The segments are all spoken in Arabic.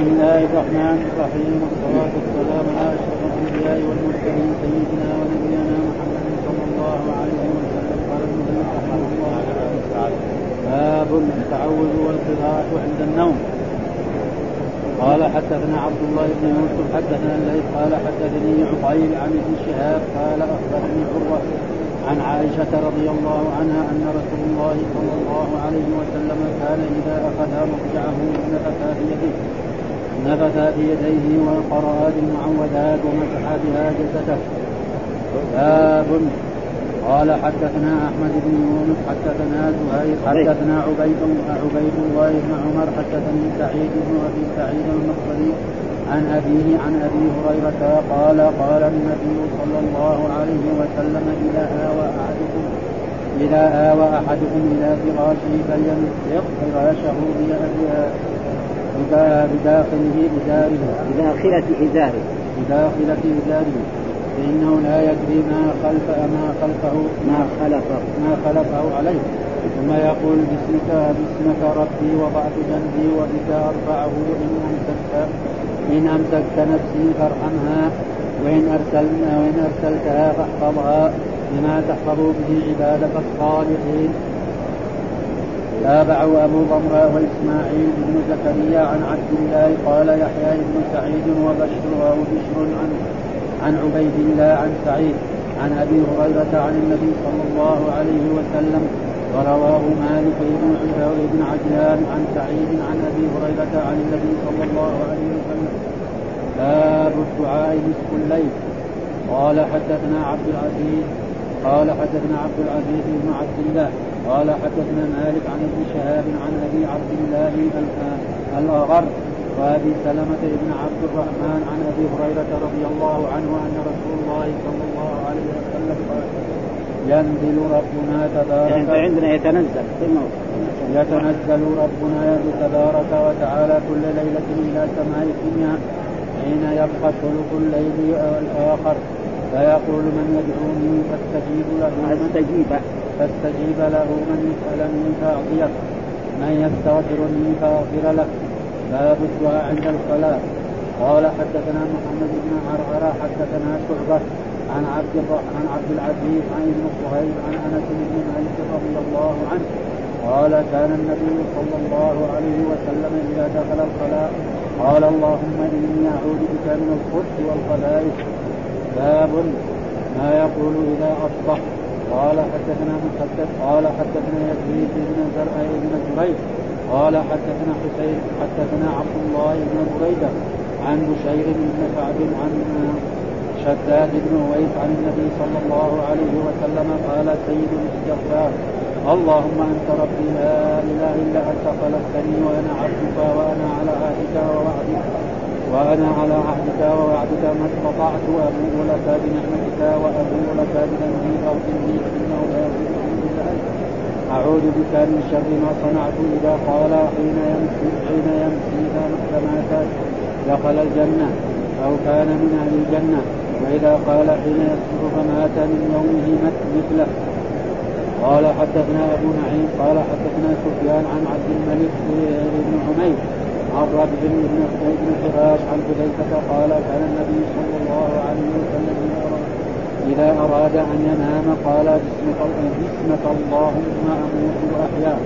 بسم الله الرحمن الرحيم والصلاة والسلام على أشرف الأنبياء والمرسلين سيدنا ونبينا محمد صلى الله عليه وسلم. قال المؤلف رحمه الله باب التعوذ والقراءة عند النوم. قال حدثنا عبد الله بن يوسف حدثنا الليث قال حدثني عقيل عن ابن شهاب قال أخبرني عروة عن عائشة رضي الله عنها أن رسول الله صلى الله عليه وسلم كان إذا أخذ مضجعه في يده. نفث في يديه وقرأ بالمعوذات ومسح بها جسده باب قال حدثنا أحمد بن يونس حدثنا زهير حدثنا عبيد عبيد الله بن عمر حدثني سعيد بن أبي سعيد المقبري عن أبيه عن أبي هريرة قال قال النبي صلى الله عليه وسلم إذا آوى أحدكم إذا آوى أحدكم إلى فراشه فليمسك فراشه بداخله ازاره بداخلة إزاره. بداخلة إزاره. فإنه لا يدري ما خلف ما خلفه ما خلفه. ما خلفه عليه. ثم يقول باسمك باسمك ربي وضعت جنبي وبك أرفعه إن أمسكت إن أمسكت نفسي فارحمها وإن أرسلنا وإن أرسلتها فاحفظها بما تحفظ به عبادك الصالحين. تابعه أبو ضمرة وإسماعيل بن زكريا عن عبد الله قال يحيى بن سعيد وبشر وبشر عن عن عبيد الله عن سعيد عن أبي هريرة عن النبي صلى الله عليه وسلم ورواه مالك بن بن عجلان عن سعيد عن أبي هريرة عن النبي صلى الله عليه وسلم. باب الدعاء نصف الليل. قال حدثنا عبد العزيز قال حدثنا عبد العزيز بن عبد الله. قال حدثنا مالك عن ابن شهاب عن أبي عبد الله الاغر وأبي سلمة بن عبد الرحمن عن أبي هريرة رضي الله عنه أن رسول الله صلى الله عليه وسلم قال ينزل ربنا تبارك يعني عندنا يتنزل في يتنزل ربنا تبارك وتعالى كل ليلة إلى سماء الدنيا حين يبقى ثلث الليل الآخر فيقول من يدعوني فاستجيب له. فاستجيب فاستجيب له من يسألني فأعطيه. من يستغفرني فأغفر له. باب الدعاء عند الصلاة قال حدثنا محمد بن عرعرة حدثنا شعبة عن عبد عن عبد العزيز عن ابن صهيب عن أنس بن مالك رضي الله عنه. قال كان النبي صلى الله عليه وسلم إذا دخل الخلاء قال اللهم إني أعوذ بك من الخبث والخبائث. باب ما يقول إذا أصبح. قال حدثنا مسدد قال حدثنا يزيد بن زرع بن زريع قال حدثنا حسين حدثنا عبد الله بن بريدة عن بشير بن سعد عن شداد بن ويس عن النبي صلى الله عليه وسلم قال سيد الاستغفار اللهم أنت ربي لا إله إلا أنت خلقتني وأنا عبدك وأنا على عهدك ووعدك. وأنا على عهدك ووعدك ما استطعت وأبوء لك بنعمتك وأبوء لك بذنبي فاغفر لي فانه لا يغفر الا انت أعوذ بك من شر ما صنعت إذا قال حين يمسي حين يمسي فمات دخل الجنة أو كان من أهل الجنة. وإذا قال حين يصبح فمات من يومه مثله. قال حدثنا أبو نعيم قال حدثنا سفيان عن عبد الملك بن عمير. عن ربع بن بن فراش عن حذيفة قال كان النبي صلى الله عليه وسلم إذا أراد أن ينام قال باسمك باسمك اللهم أموت وأحيا.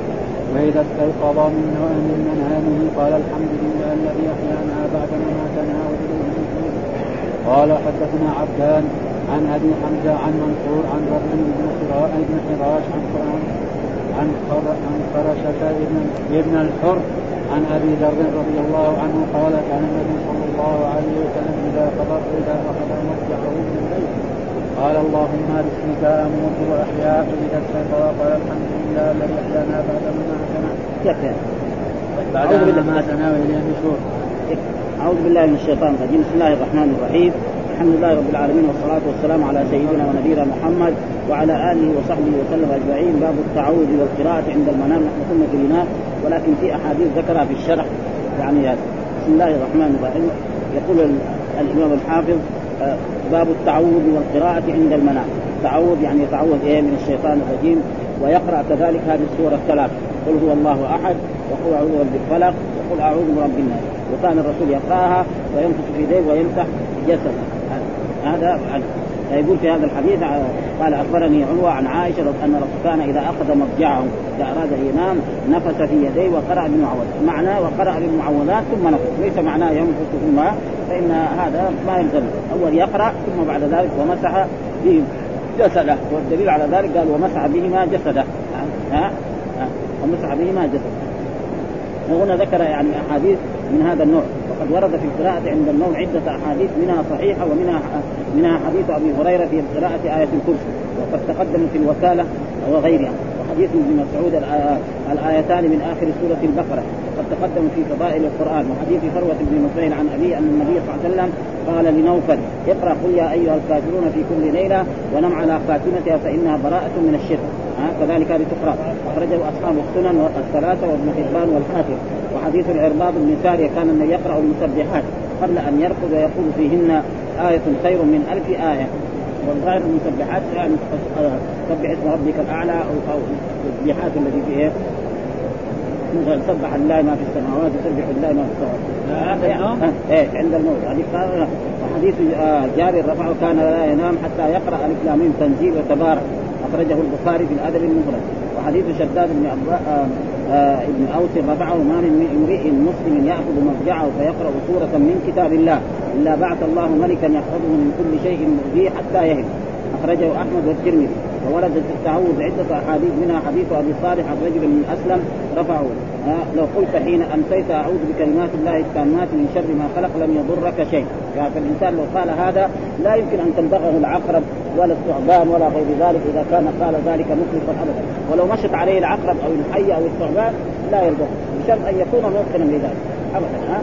وإذا استيقظ من من منامه قال الحمد لله الذي أحيانا بعد مماتنا واليه قال حدثنا عبدان عن أبي حمزة عن منصور عن بن بن حراش عن عن عن فرشة ابن ابن الحر عن أبي ذر رضي الله عنه قال كان النبي صلى الله عليه وسلم إذا قضى إذا اخذ مضجعه من الليل قال اللهم باسمك أموت واحيا فاذا استيقظ قال الحمد لله الذي أحيانا بعد مماتنا بعد مماتنا وإليه النشور. أعوذ بالله من الشيطان الرجيم. بسم الله الرحمن الرحيم. الحمد لله رب العالمين والصلاة والسلام على سيدنا ونبينا محمد وعلى آله وصحبه وسلم أجمعين. باب التعوذ والقراءة عند المنام نحن كنا في ولكن في أحاديث ذكرها في الشرح. يعني بسم الله الرحمن الرحيم. يقول الإمام الحافظ آه، باب التعوذ والقراءة عند المنام. التعوذ يعني يتعوذ إيه؟ من الشيطان الرجيم. ويقرأ كذلك هذه السورة الثلاث. قل هو الله أحد وقل أعوذ برب الفلق وقل أعوذ برب الناس. وكان الرسول يقرأها وينفث في يديه ويمسح جسده. هذا يقول في هذا الحديث قال أخبرني عروة عن عائشة أن كان إذا أخذ مضجعه إذا أراد أن ينام نفث في يديه وقرأ بالمعوذات معناه وقرأ بالمعوذات ثم نفث. ليس معناه ينفث ثم فإن هذا ما يلزم. أول يقرأ ثم بعد ذلك ومسح به جسده. والدليل على ذلك قال ومسح بهما جسده. ها؟ ها؟ ومسح بهما جسده. وهنا ذكر يعني أحاديث من هذا النوع. وقد ورد في القراءة عند النوم عدة أحاديث منها صحيحة ومنها منها حديث أبي هريرة في قراءة آية الكرسي. وقد تقدم في الوكالة وغيرها. وحديث ابن مسعود الآيتان من آخر سورة البقرة. وقد تقدم في فضائل القرآن وحديث فروة بن نفيل عن أبي أن النبي صلى الله عليه وسلم قال لنوفل اقرأ قل يا أيها الكافرون في كل ليلة ونم على خاتمتها فإنها براءة من الشرك. كذلك هذه تقرأ. أخرجه أصحاب السنن الثلاثه وابن حبان والحاكم. وحديث العرباض بن سارية كان النبي يقرأ المسبحات قبل أن يرقد ويقول فيهن آية خير من ألف آية. والظاهر المسبحات يعني سبح اسم ربك الأعلى أو أو التسبيحات التي في إيه؟ مثلا سبح لله ما في السماوات وسبح لله ما في السماوات. هذا يعني إيه عند الموت. هذه قال وحديث آه، جابر رفعه كان لا ينام حتى يقرأ ألف لام تنزيل وتبارك. أخرجه البخاري في الأدب المفرد. وحديث شداد بن آه آه ابن أوس رفعه ما من امرئ مسلم يأخذ مضجعه فيقرأ سورة من كتاب الله إلا بعث الله ملكا يحفظه من كل شيء مؤذيه حتى يهد أخرجه أحمد والترمذي. ووردت التعوذ عدة أحاديث منها حديث أبي صالح عن رجل من أسلم رفعه. لو قلت حين أمسيت أعوذ بكلمات الله التامات من شر ما خلق لم يضرك شيء. يعني فالإنسان لو قال هذا لا يمكن أن تنبغه العقرب ولا الثعبان ولا غير ذلك إذا كان قال ذلك مخلصا أبدا. ولو مشت عليه العقرب أو الحية أو الثعبان لا يرضى بشرط أن يكون موقنا لذلك. أبدا ها؟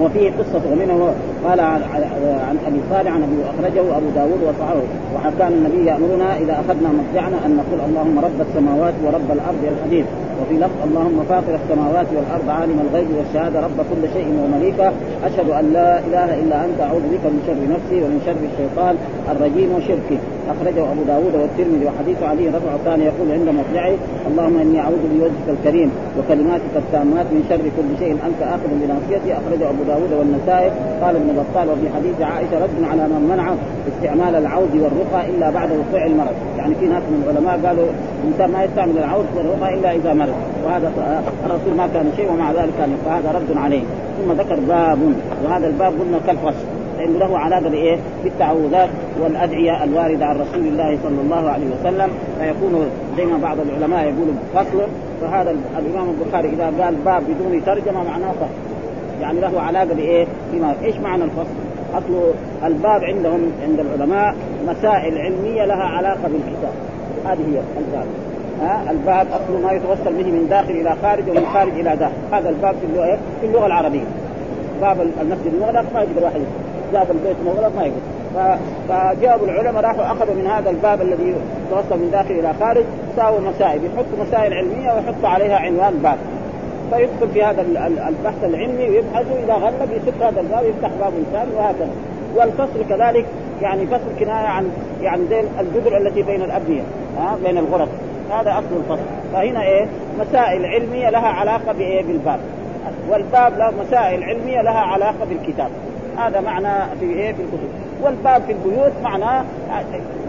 وفيه قصة ومنه قال عن أبي صالح عن ابي أخرجه أبو داود وصححه. وكان النبي يأمرنا إذا أخذنا مضجعنا أن نقول اللهم رب السماوات ورب الأرض الحديث. وفي لفظ اللهم فاطر السماوات والأرض عالم الغيب والشهادة رب كل شيء ومليكه. أشهد أن لا إله إلا أنت أعوذ بك من شر نفسي ومن شر الشيطان الرجيم وشركه. أخرجه أبو داود والترمذي وحديث علي رفع كان يقول عند مضجعه اللهم إني أعوذ بوجهك الكريم وكلماتك التامات من شر كل شيء أنت آخذ بناصيتي. أخرجه أبو داود والنسائي قال ابن بطال وفي حديث عائشة رد على من منع استعمال العود والرقى إلا بعد وقوع المرض. يعني في ناس من العلماء قالوا الانسان ما يستعمل العود والرقى إلا إذا مرض. وهذا الرسول ما كان شيء ومع ذلك كان فهذا رد عليه. ثم ذكر باب وهذا الباب قلنا كالفصل. لأنه له علاقة بإيه؟ بالتعوذات والأدعية الواردة عن رسول الله صلى الله عليه وسلم. فيكون زي ما بعض العلماء يقولوا فصل. فهذا الإمام البخاري إذا قال باب بدون ترجمة معناه فصل. يعني له علاقة بإيه؟ بما إيش معنى الفصل؟ أصل الباب عندهم عند العلماء مسائل علمية لها علاقة بالكتاب. هذه هي الباب. ها الباب أصل ما يتوصل به من داخل إلى خارج ومن خارج إلى داخل. هذا الباب في اللغة في اللغة العربية. باب المسجد المغلق ما يقدر واحد باب البيت المغلق ما يقدر فجاءوا العلماء راحوا أخذوا من هذا الباب الذي توصل من داخل إلى خارج ساووا مسائل. يحطوا مسائل علمية ويحطوا عليها عنوان باب. فيدخل في هذا البحث العلمي ويبحث واذا غلب يسك هذا الباب يفتح باب ثاني وهكذا. والفصل كذلك يعني فصل كناية عن يعني زي الجدر التي بين الأبنية ها بين الغرف. هذا أصل الفصل. فهنا إيه؟ مسائل علمية لها علاقة بإيه؟ بالباب. والباب له مسائل علمية لها علاقة بالكتاب. هذا معنى في إيه؟ في الكتب. والباب في البيوت معناه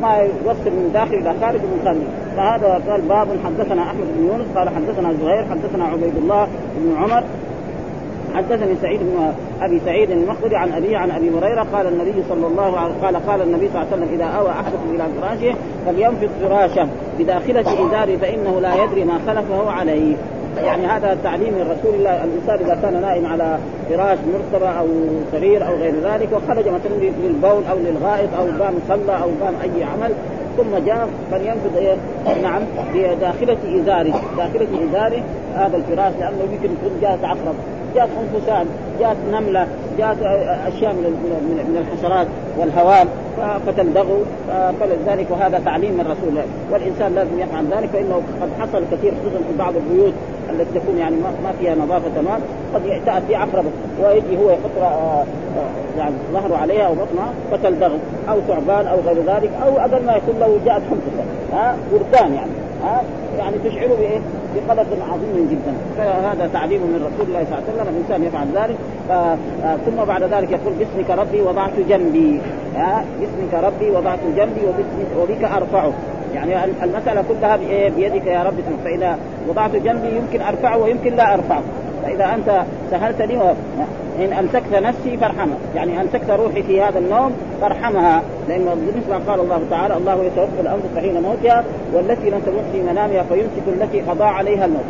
ما يوصل من داخل إلى خارج ومن خارج. فهذا قال باب حدثنا أحمد بن يونس قال حدثنا زهير حدثنا عبيد الله بن عمر حدثني سعيد بن أبي سعيد المخبري عن ابي عن أبي هريرة قال النبي صلى الله عليه قال قال النبي صلى الله عليه وسلم إذا أوى أحدكم إلى فراشه فلينفض فراشه. بداخلة ازاره فإنه لا يدري ما خلفه عليه. يعني هذا تعليم من رسول الله الإنسان إذا كان نائم على فراش مرتبة أو سرير أو غير ذلك وخرج مثلا للبول أو للغائط أو قام صلى أو قام أي عمل ثم جاء فلينفذ إيه؟ نعم بداخلة ازاره، داخلة ازاره هذا الفراش لأنه يمكن يكون جاءت عقرب، جاءت انفسان، جاءت نملة، جاءت أشياء من من الحشرات والهوام فتلدغوا فلذلك وهذا تعليم من رسول الله. والإنسان لازم يفعل ذلك فإنه قد حصل كثير خصوصا في بعض البيوت التي تكون يعني ما فيها نظافة تمام قد تأتي عقربه ويجي هو يحط آه، آه، يعني ظهره عليها أو بطنها فتلدغه أو ثعبان أو غير ذلك أو أقل ما يكون له جاءت حنفسه ها؟ بردان يعني. ها؟ يعني تشعر بإيه؟ بقلق عظيم جدا. فهذا تعليم من رسول الله صلى الله عليه وسلم الإنسان يفعل ذلك. ثم بعد ذلك يقول باسمك ربي وضعت جنبي. باسمك ربي وضعت جنبي وبك أرفعه. يعني المسألة كلها بيدك يا رب. فإذا وضعت جنبي يمكن أرفعه ويمكن لا أرفعه. فإذا أنت سهلتني إن أمسكت نفسي فارحمها. يعني أمسكت روحي في هذا النوم فارحمها. لأن بالنسبة قال الله تعالى الله يتوفى الأنفس حين موتها والتي لم تمت في منامها فيمسك التي قضى عليها الموت.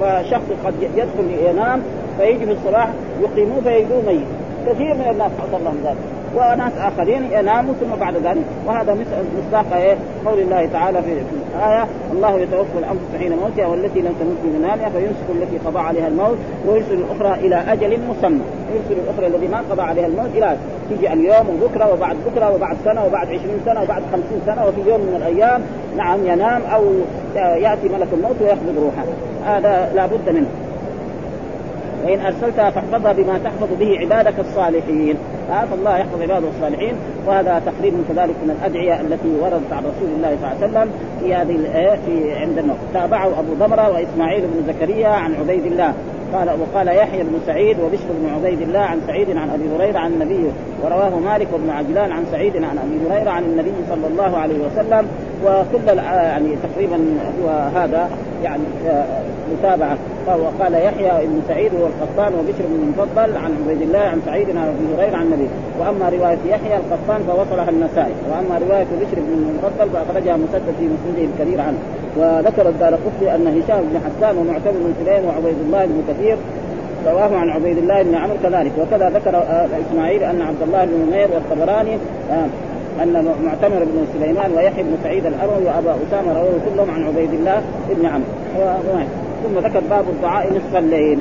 فشخص قد يدخل ينام فيجي في الصباح يقيموه فيجدوه ميت. كثير من الناس حصل لهم ذلك. وناس آخرين يناموا ثم بعد ذلك. وهذا مصداق إيه قول الله تعالى في الآية الله يتوفى الأنفس حين موتها والتي لم تمت في منامها فيمسك التي قضى عليها الموت ويرسل الأخرى إلى أجل مسمى. يرسل الأخرى الذي ما قضى عليها الموت إلى تيجي اليوم وبكرة وبعد بكرة وبعد سنة وبعد عشرين سنة وبعد خمسين سنة وفي يوم من الأيام نعم ينام أو يأتي ملك الموت ويقبض روحه. هذا لابد منه. وإن أرسلتها فاحفظها بما تحفظ به عبادك الصالحين. فالله يحفظ عباده الصالحين وهذا تقريب كذلك من الأدعية التي وردت عن رسول الله صلى الله عليه وسلم في هذه في عند النوم تابعه أبو ضمرة وإسماعيل بن زكريا عن عبيد الله. قال وقال يحيى بن سعيد وبشر بن عبيد الله عن سعيد عن أبي هريرة عن النبي ورواه مالك بن عجلان عن سعيد عن أبي هريرة عن النبي صلى الله عليه وسلم. وكل يعني تقريبا هو هذا يعني آه، متابعة. وقال يحيى بن سعيد هو القطان وبشر بن المفضل عن عبيد الله عن سعيد عن أبي هريرة عن النبي وأما رواية يحيى القطان فوصلها النسائي. وأما رواية بشر بن المفضل فأخرجها مسدد في مسنده الكبير عنه. وذكر الدار قطبي أن هشام بن حسان ومعتمر بن سليم وعبيد الله بن كثير رواه عن عبيد الله بن عمرو كذلك. وكذا ذكر إسماعيل أن عبد الله بن نمير والطبراني آه، أن معتمر بن سليمان ويحيى بن سعيد الاموي وأبا أسامة رواه كلهم عن عبيد الله بن عمرو. ثم ذكر باب الدعاء نصف الليل.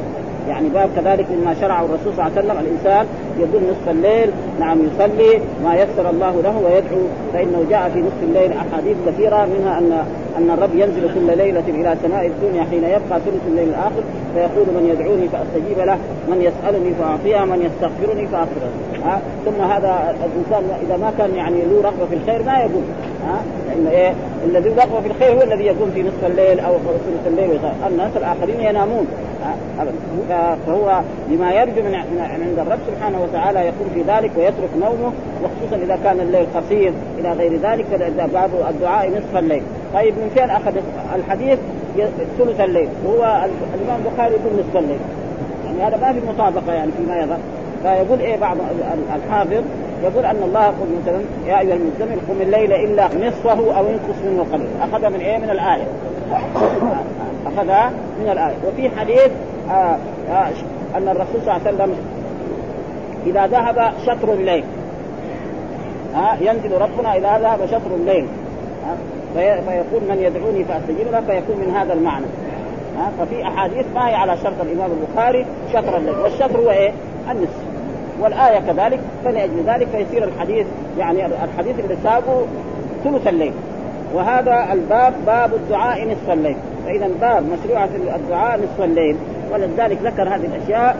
يعني باب كذلك مما شرعه الرسول صلى الله عليه وسلم الإنسان يقول نصف الليل نعم يصلي ما يسر الله له ويدعو فإنه جاء في نصف الليل أحاديث كثيرة منها ان أن الرب ينزل كل ليلة إلى سماء الدنيا حين يبقى ثلث الليل الآخر فيقول من يدعوني فأستجيب له من يسألني فأعطيه من يستغفرني فاغفر ها؟ ثم هذا الإنسان إذا ما كان يعني له رغبة في الخير ما يقوم. ها؟ إيه؟ الذي رغبة في الخير هو الذي يقوم في نصف الليل أو ثلث الليل الناس الآخرين ينامون. فهو لما يرجو من عند الرب سبحانه وتعالى يكون في ذلك ويترك نومه وخصوصا إذا كان الليل قصير إلى غير ذلك باب الدعاء نصف الليل. طيب من فين أخذ الحديث؟ ثلث الليل. وهو الإمام البخاري يقول نصف الليل. يعني هذا ما في مطابقة يعني فيما يظهر. فيقول إيه بعض الحافظ؟ يقول أن الله يقول مثلا يا أيها المزمل قم الليل إلا نصفه أو انقص منه قليل أخذ من إيه؟ من الآية. أخذها من الآية. وفي حديث آه آه أن الرسول صلى الله عليه وسلم إذا ذهب شطر الليل ها آه ينزل ربنا إذا ذهب شطر الليل فيقول من يدعوني فأستجيب له فيكون من هذا المعنى ها ففي أحاديث ما هي على شرط الإمام البخاري شطر الليل. والشطر هو إيه؟ النصف. والآية كذلك فلأجل ذلك فيصير الحديث يعني الحديث اللي سابه ثلث الليل. وهذا الباب باب الدعاء نصف الليل. فإذا باب مشروعه الدعاء نصف الليل. ولذلك ذكر هذه الأشياء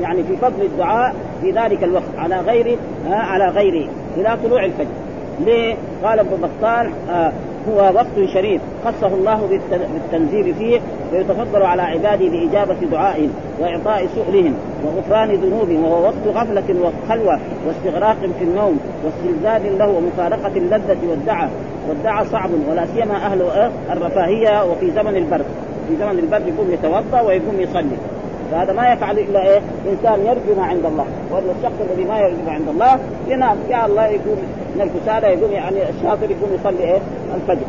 يعني في فضل الدعاء في ذلك الوقت على غير على غيره إلى طلوع الفجر. ليه؟ قال ابن بطال آه هو وقت شريف خصه الله بالتنزيل فيه ويتفضل على عباده بإجابة دعائهم وإعطاء سؤلهم وغفران ذنوبهم وهو وقت غفلة وخلوة واستغراق في النوم. واستلذاذ له ومفارقة اللذة والدعاء والدعاء صعب ولا سيما أهل الرفاهية وفي زمن البرد في زمن البرد يقوم يتوضأ ويقوم يصلي فهذا ما يفعل إلا إيه؟ إنسان يرجو ما عند الله، وان الشخص الذي ما يرجو ما عند الله ينام، يا الله يقوم من الكسالى يقوم يعني الشاطر يقوم يصلي إيه؟ الفجر.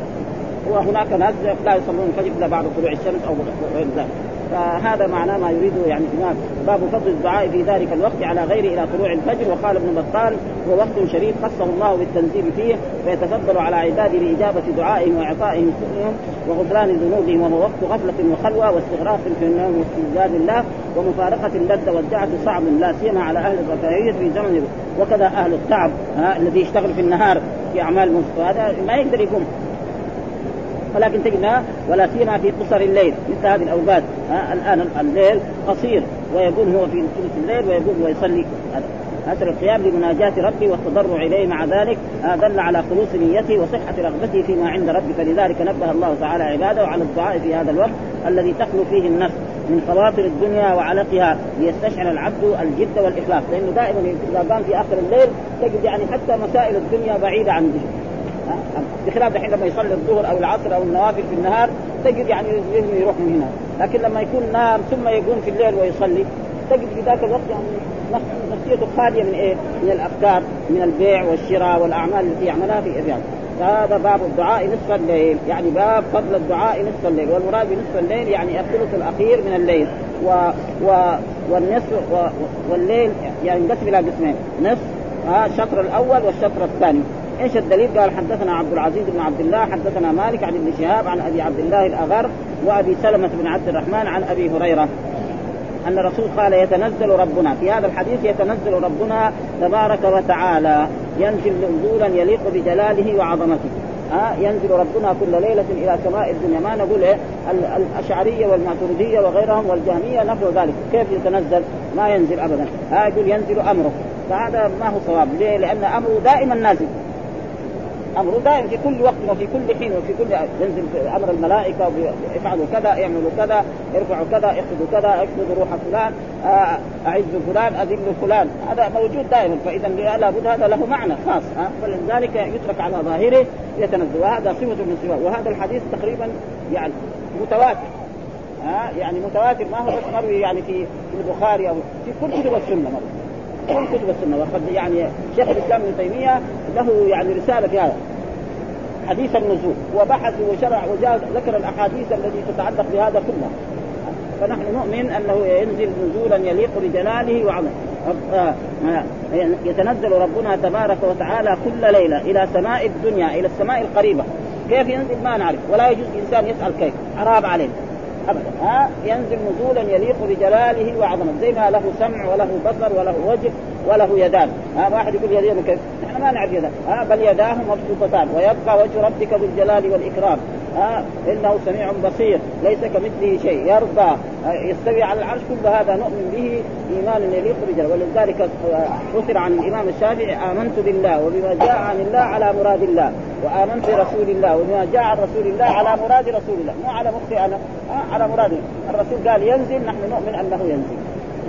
وهناك ناس لا يصلون الفجر إلا بعد طلوع الشمس أو غير ذلك. فهذا معناه ما يريده يعني الإمام. باب فضل الدعاء في ذلك الوقت على غيره إلى طلوع الفجر. وقال ابن بطال هو وقت شريف خصه الله بالتنزيل فيه فيتفضل على عباده باجابه دعائهم واعطائهم سؤلهم وغفران ذنوبهم وهو وقت غفلة وخلوة واستغراق في النوم واستنزال الله ومفارقة اللذة والدعة صعب لا سيما على أهل الرفاهية في زمن وكذا أهل التعب الذي يشتغل في النهار في أعمال هذا ما يقدر يقوم. ولكن تجدها ولا سيما في قصر الليل مثل هذه الأوقات. الآن الليل قصير ويقوم هو في ثلث الليل ويقوم ويصلي. اثر القيام بمناجاه ربي والتضرع إليه مع ذلك دل على خلوص نيته وصحة رغبته فيما عند ربه فلذلك نبه الله تعالى عباده على الدعاء في هذا الوقت الذي تخلو فيه النفس من خواطر الدنيا وعلقها ليستشعر العبد الجد والإخلاص. لأنه دائما إذا قام في آخر الليل تجد يعني حتى مسائل الدنيا بعيدة عن بخلاف الحين لما يصلي الظهر أو العصر أو النوافل في النهار تجد يعني يروح من هنا. لكن لما يكون نام ثم يقوم في الليل ويصلي تجد في ذاك الوقت يعني نفسيته خالية من إيه؟ من الأفكار من البيع والشراء والأعمال التي يعملها في ابيان فهذا باب الدعاء نصف الليل. يعني باب فضل الدعاء نصف الليل. والمراد بنصف الليل يعني الثلث الأخير من الليل. و, و والنصف و والليل يعني ينقسم إلى قسمين. نصف الشطر الأول والشطر الثاني. إيش الدليل؟ قال حدثنا عبد العزيز بن عبد الله حدثنا مالك عن ابن شهاب عن أبي عبد الله الأغر وأبي سلمة بن عبد الرحمن عن أبي هريرة أن الرسول قال يتنزل ربنا. في هذا الحديث يتنزل ربنا تبارك وتعالى ينزل نزولا يليق بجلاله وعظمته. ها ينزل ربنا كل ليلة إلى سماء الدنيا. ما نقول إيه؟ الأشعرية والماتريدية وغيرهم والجهمية نفوا ذلك. كيف يتنزل؟ ما ينزل أبدا. ها يقول ينزل أمره. فهذا ما هو صواب. ليه؟ لأن أمره دائما نازل. امره دائم في كل وقت وفي كل حين وفي كل ينزل أمر الملائكة افعلوا كذا اعملوا كذا ارفعوا كذا اخذوا كذا اخذوا روح فلان آه، اعزوا فلان اذلوا فلان. هذا موجود دائما. فإذا لابد هذا له معنى خاص ها. فلذلك يترك على ظاهره يتنزل وهذا صفة من صفات وهذا الحديث تقريبا يعني متواتر ها. يعني متواتر. ما هو بس مروي يعني في البخاري أو في كل كتب السنة مروي كل كتب السنة. وقد يعني شيخ الإسلام ابن تيمية له يعني رسالة في هذا. حديث النزول. وبحث وشرع وجاء ذكر الأحاديث التي تتعلق بهذا كله. فنحن نؤمن أنه ينزل نزولا يليق بجلاله وعظمه آه، يتنزل ربنا تبارك وتعالى كل ليلة إلى سماء الدنيا إلى السماء القريبة. كيف ينزل؟ ما نعرف. ولا يجوز إنسان يسأل كيف. حرام عليه. ابدا. ها؟ ينزل نزولا يليق بجلاله وعظمته زي ما له سمع وله بصر وله وجه وله يدان. ها؟ واحد يقول يدين كيف نحن ما نعرف يدان ها؟ بل يداه مبسوطتان. ويبقى وجه ربك ذو الجلال والإكرام. ها إنه سميع بصير ليس كمثله شيء. يرضى يستوي على العرش كل هذا نؤمن به إيمانا يليق بجلاله ولذلك اثر عن الإمام الشافعي آمنت بالله وبما جاء عن الله على مراد الله وآمنت برسول الله وبما جاء عن رسول الله على مراد رسول الله. مو على مخي أنا على مراد الرسول قال ينزل نحن نؤمن أنه ينزل.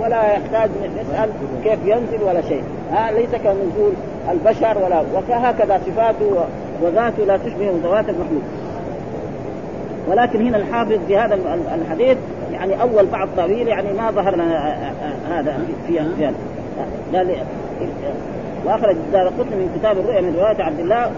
ولا يحتاج نسأل كيف ينزل ولا شيء. ها ليس كنزول البشر ولا وهكذا صفاته وذاته لا تشبه ذوات المخلوق. ولكن هنا الحافظ في هذا الحديث يعني أول بعض طويل يعني ما ظهر لنا هذا في في قال وأخرج دار قطن من كتاب الرؤيا من رواية عبد الله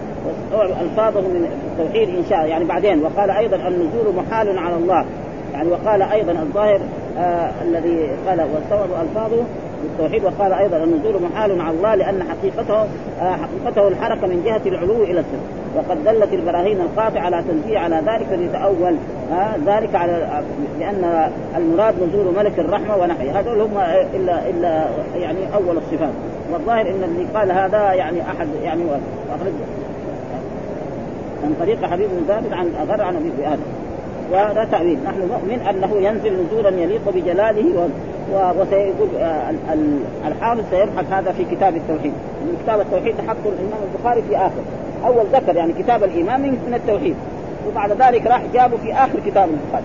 ألفاظه من التوحيد إن شاء يعني بعدين وقال أيضا النزول محال على الله. يعني وقال أيضا الظاهر آه الذي قال واستوعب ألفاظه بالتوحيد وقال أيضا النزول محال على الله لأن حقيقته آه حقيقته الحركة من جهة العلو إلى السفل وقد دلت البراهين القاطعه على تنزيه على ذلك فليتاول آه ذلك على لأن المراد نزول ملك الرحمة ونحيه هذول هم إلا إلا يعني أول الصفات. والظاهر إن اللي قال هذا يعني أحد يعني أخرج عن طريق حبيب بن ثابت عن أغر عن أبي آدم وهذا تأويل. نحن نؤمن أنه ينزل نزولا يليق بجلاله وسيقول آه، الحافظ سيبحث هذا في كتاب التوحيد. من كتاب التوحيد حقه الإمام البخاري في آخر أول ذكر يعني كتاب الإمام من التوحيد وبعد ذلك راح جابه في آخر كتاب البخاري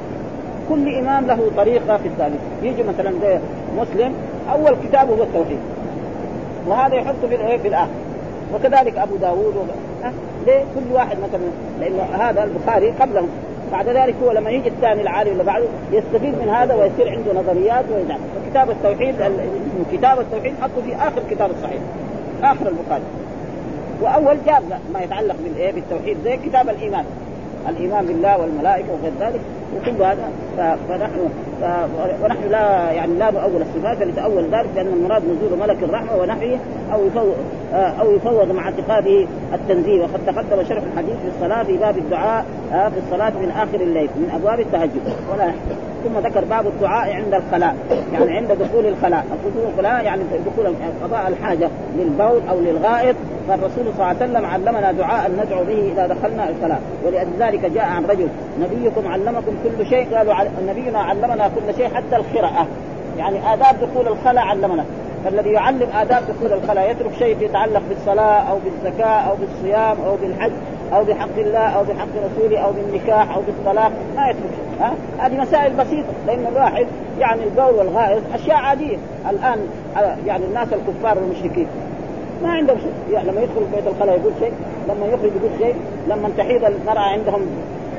كل إمام له طريقة في التاريخ يجي مثلا زي مسلم أول كتابه هو التوحيد. وهذا يحطه في في الآخر. وكذلك أبو داوود ليه؟ كل واحد مثلا لأنه هذا البخاري قبله. بعد ذلك هو لما يجي الثاني العالم اللي بعده يستفيد من هذا ويصير عنده نظريات ويدعم. فكتاب التوحيد كتاب التوحيد حطه في آخر كتاب الصحيح. آخر البخاري. وأول جاب ما يتعلق بالايه بالتوحيد زي كتاب الإيمان. الإيمان بالله والملائكة وغير ذلك وكل هذا فنحن ونحن لا يعني لا نؤول الصفات فلتأول ذلك لأن المراد نزول ملك الرحمة ونحيه أو يفوض أو يفوض مع اعتقاده التنزيه. وقد تقدم شرح الحديث في الصلاة في باب الدعاء في الصلاة من آخر الليل من أبواب التهجد. ولا ثم ذكر باب الدعاء عند الخلاء يعني عند دخول الخلاء. دخول الخلاء يعني دخول قضاء الحاجة للبول أو للغائط. فالرسول صلى الله عليه وسلم علمنا دعاء ندعو به إذا دخلنا الصلاه ولذلك جاء عن رجل نبيكم علمكم كل شيء؟ قالوا نبينا علمنا كل شيء حتى القراءة. يعني آداب دخول الخلاء علمنا. فالذي يعلم آداب دخول الخلاء يترك شيء يتعلق بالصلاة أو بالزكاة أو بالصيام أو بالحج. أو بحق الله أو بحق رسوله أو بالنكاح أو بالطلاق ما يترك ها؟ هذه مسائل بسيطة لأن الواحد يعني البول والغائط أشياء عادية. الآن يعني الناس الكفار والمشركين ما عندهم شيء. يعني لما يدخل بيت الخلاء يقول شيء لما يخرج يقول شيء لما تحيض المرأة عندهم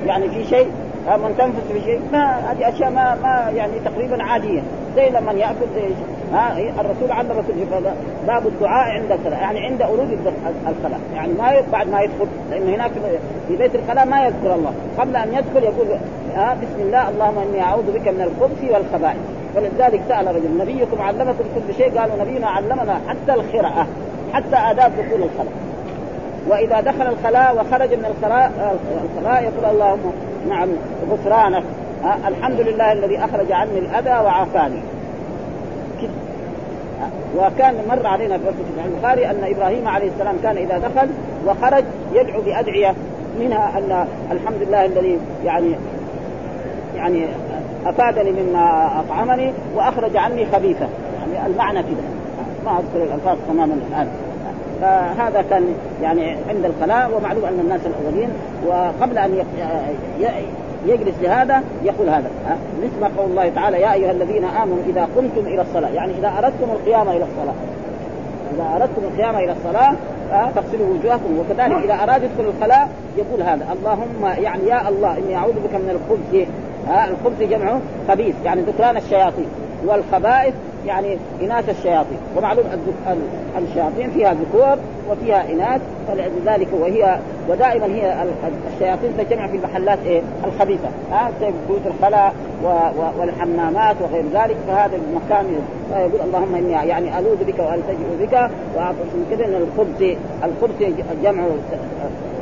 يعني في شيء من تنفس في شيء ما هذه أشياء ما ما يعني تقريبا عادية. زي لما يأكل زي ها الرسول علم كل باب الدعاء عند الخلاء يعني عند ورود الخلاء يعني ما بعد ما يدخل لأنه هناك في بيت الخلاء ما يذكر الله. قبل أن يدخل يقول ها بسم الله اللهم إني أعوذ بك من الخبث والخبائث. فلذلك سأل رجل نبيكم علمكم كل شيء؟ قالوا نبينا علمنا حتى الخرعه حتى آداب دخول الخلاء. وإذا دخل الخلاء وخرج من الخلاء الخلاء يقول اللهم نعم غفرانك. أه الحمد لله الذي أخرج عني الأذى وعافاني. وكان مر علينا في البخاري أن إبراهيم عليه السلام كان إذا دخل وخرج يدعو بأدعية منها أن الحمد لله الذي يعني يعني أفادني مما أطعمني وأخرج عني خبيثة. يعني المعنى كذا ما أذكر الألفاظ تماما الآن. فهذا كان يعني عند الخلاء ومعلوم أن الناس الأولين وقبل أن يجلس لهذا يقول هذا. مثل قول الله تعالى يا أيها الذين آمنوا إذا قمتم إلى الصلاة. يعني إذا أردتم القيام إلى الصلاة. إذا أردتم القيام إلى الصلاة فاغسلوا وجوهكم. وكذلك إذا أراد يدخل الخلاء يقول هذا. اللهم يعني يا الله إني أعوذ بك من الخبث. الخبث جمعه خبيث. يعني ذكران الشياطين. والخبائث يعني إناث الشياطين. ومعلوم الشياطين فيها ذكور وفيها إناث فلذلك وهي ودائما هي الشياطين تجمع في المحلات إيه؟ الخبيثة. ها؟ زي بيوت الخلاء والحمامات وغير ذلك. فهذا المكان يقول اللهم إني يعني ألوذ بك والتجئ بك وأعطش من كذا ان الخبث. الخبث جمع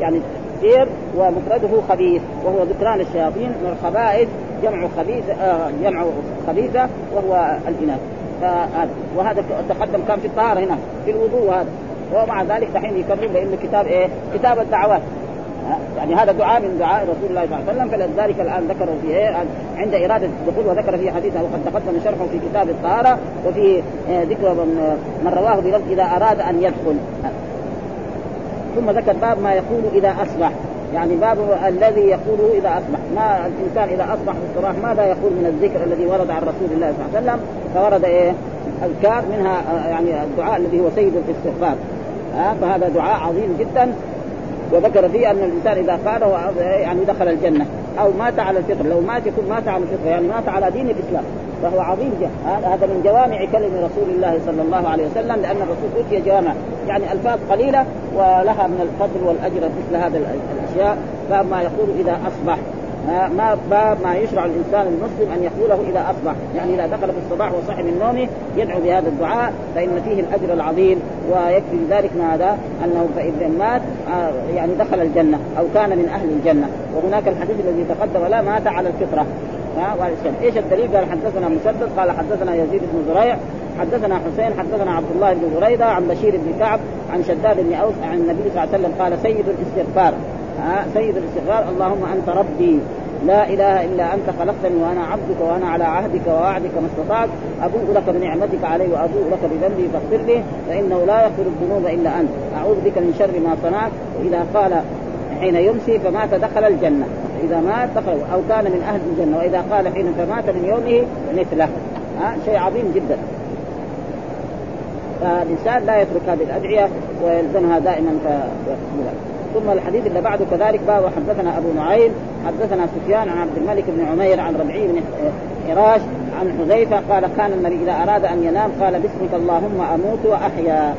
يعني سير ومفرده خبيث وهو ذكران الشياطين والخبائث جمع خبيث آه جمع خبيثة وهو الإناث. فهذا وهذا تقدم كان في الطهارة هنا في الوضوء وهذا. ومع ذلك دحين يكمل لأنه كتاب إيه؟ كتاب الدعوات. يعني هذا دعاء من دعاء رسول الله صلى الله عليه وسلم فلذلك الآن ذكره في إيه؟ عند إرادة الدخول وذكر في حديثه وقد تقدم شرحه في كتاب الطهارة وفي ذكر من, من رواه بلفظ إذا أراد أن يدخل. ثم ذكر باب ما يقول إذا أصبح. يعني باب الذي يقوله إذا اصبح ما الإنسان إذا أصبح في الصباح ماذا يقول من الذكر الذي ورد عن رسول الله صلى الله عليه وسلم؟ فورد إيه؟ اذكار منها يعني الدعاء الذي هو سيد الاستغفار. ها فهذا دعاء عظيم جدا. وذكر فيه أن الإنسان إذا قاله يعني دخل الجنة. أو مات على الفطر. لو مات يكون مات على الفطر يعني مات على دين الإسلام. فهو عظيم جدا. هذا من جوامع كلم رسول الله صلى الله عليه وسلم لأن الرسول أوتي جوامع. يعني ألفاظ قليلة ولها من الفضل والأجر مثل هذا الاشياء باب ما يقول إذا أصبح ما باب ما يشرع الإنسان المسلم أن يقوله إذا أصبح، يعني إذا دخل في الصباح وصحي من نومه يدعو بهذا الدعاء فإن فيه الأجر العظيم ويكفي ذلك ماذا؟ أنه فاذا مات آه، يعني دخل الجنة أو كان من أهل الجنة، وهناك الحديث الذي تقدم لا مات على الفطرة. إيش الدليل؟ قال حدثنا مسدد قال حدثنا يزيد بن زريع حدثنا حسين حدثنا عبد الله بن بريدة عن بشير بن كعب عن شداد بن أوس عن النبي صلى الله عليه وسلم قال سيد الاستغفار سيد الاستغفار اللهم أنت ربي لا إله إلا أنت خلقتني وأنا عبدك وأنا على عهدك ووعدك ما استطعت. أبوء لك بنعمتك علي وأبوء لك بذنبي فاغفر لي فإنه لا يغفر الذنوب إلا أنت. أعوذ بك من شر ما صنعت. واذا قال حين يمسي فمات دخل الجنة. إذا مات دخل أو كان من أهل الجنة. وإذا قال حين فمات من يومه مثله. ها شيء عظيم جدا. فالإنسان لا يترك هذه الأدعية ويلزمها دائما ثم الحديث اللي بعده كذلك باب حدثنا أبو نعيم حدثنا سفيان عن عبد الملك بن عمير عن ربعي بن حراش عن حذيفة قال كان النبي إذا أراد أن ينام قال باسمك اللهم أموت وأحيا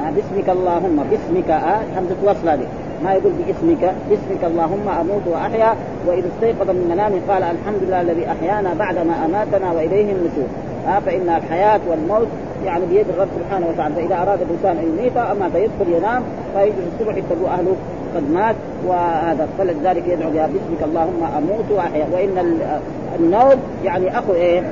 آه، باسمك اللهم باسمك آه حمزه وصل هذه. ما يقول باسمك باسمك اللهم أموت وأحيا وإذا استيقظ من منامه قال الحمد لله الذي أحيانا بعدما أماتنا وإليه النشور آه فإن الحياة والموت يعني بيد الرب سبحانه وتعالى. فإذا أراد الإنسان أن يميت أما فيدخل ينام فيجلس الصبح يتبعوا أهله قد مات وهذا. فلذلك يدعو بها باسمك اللهم أموت وأحيا. وإن النوم يعني أخو إيه؟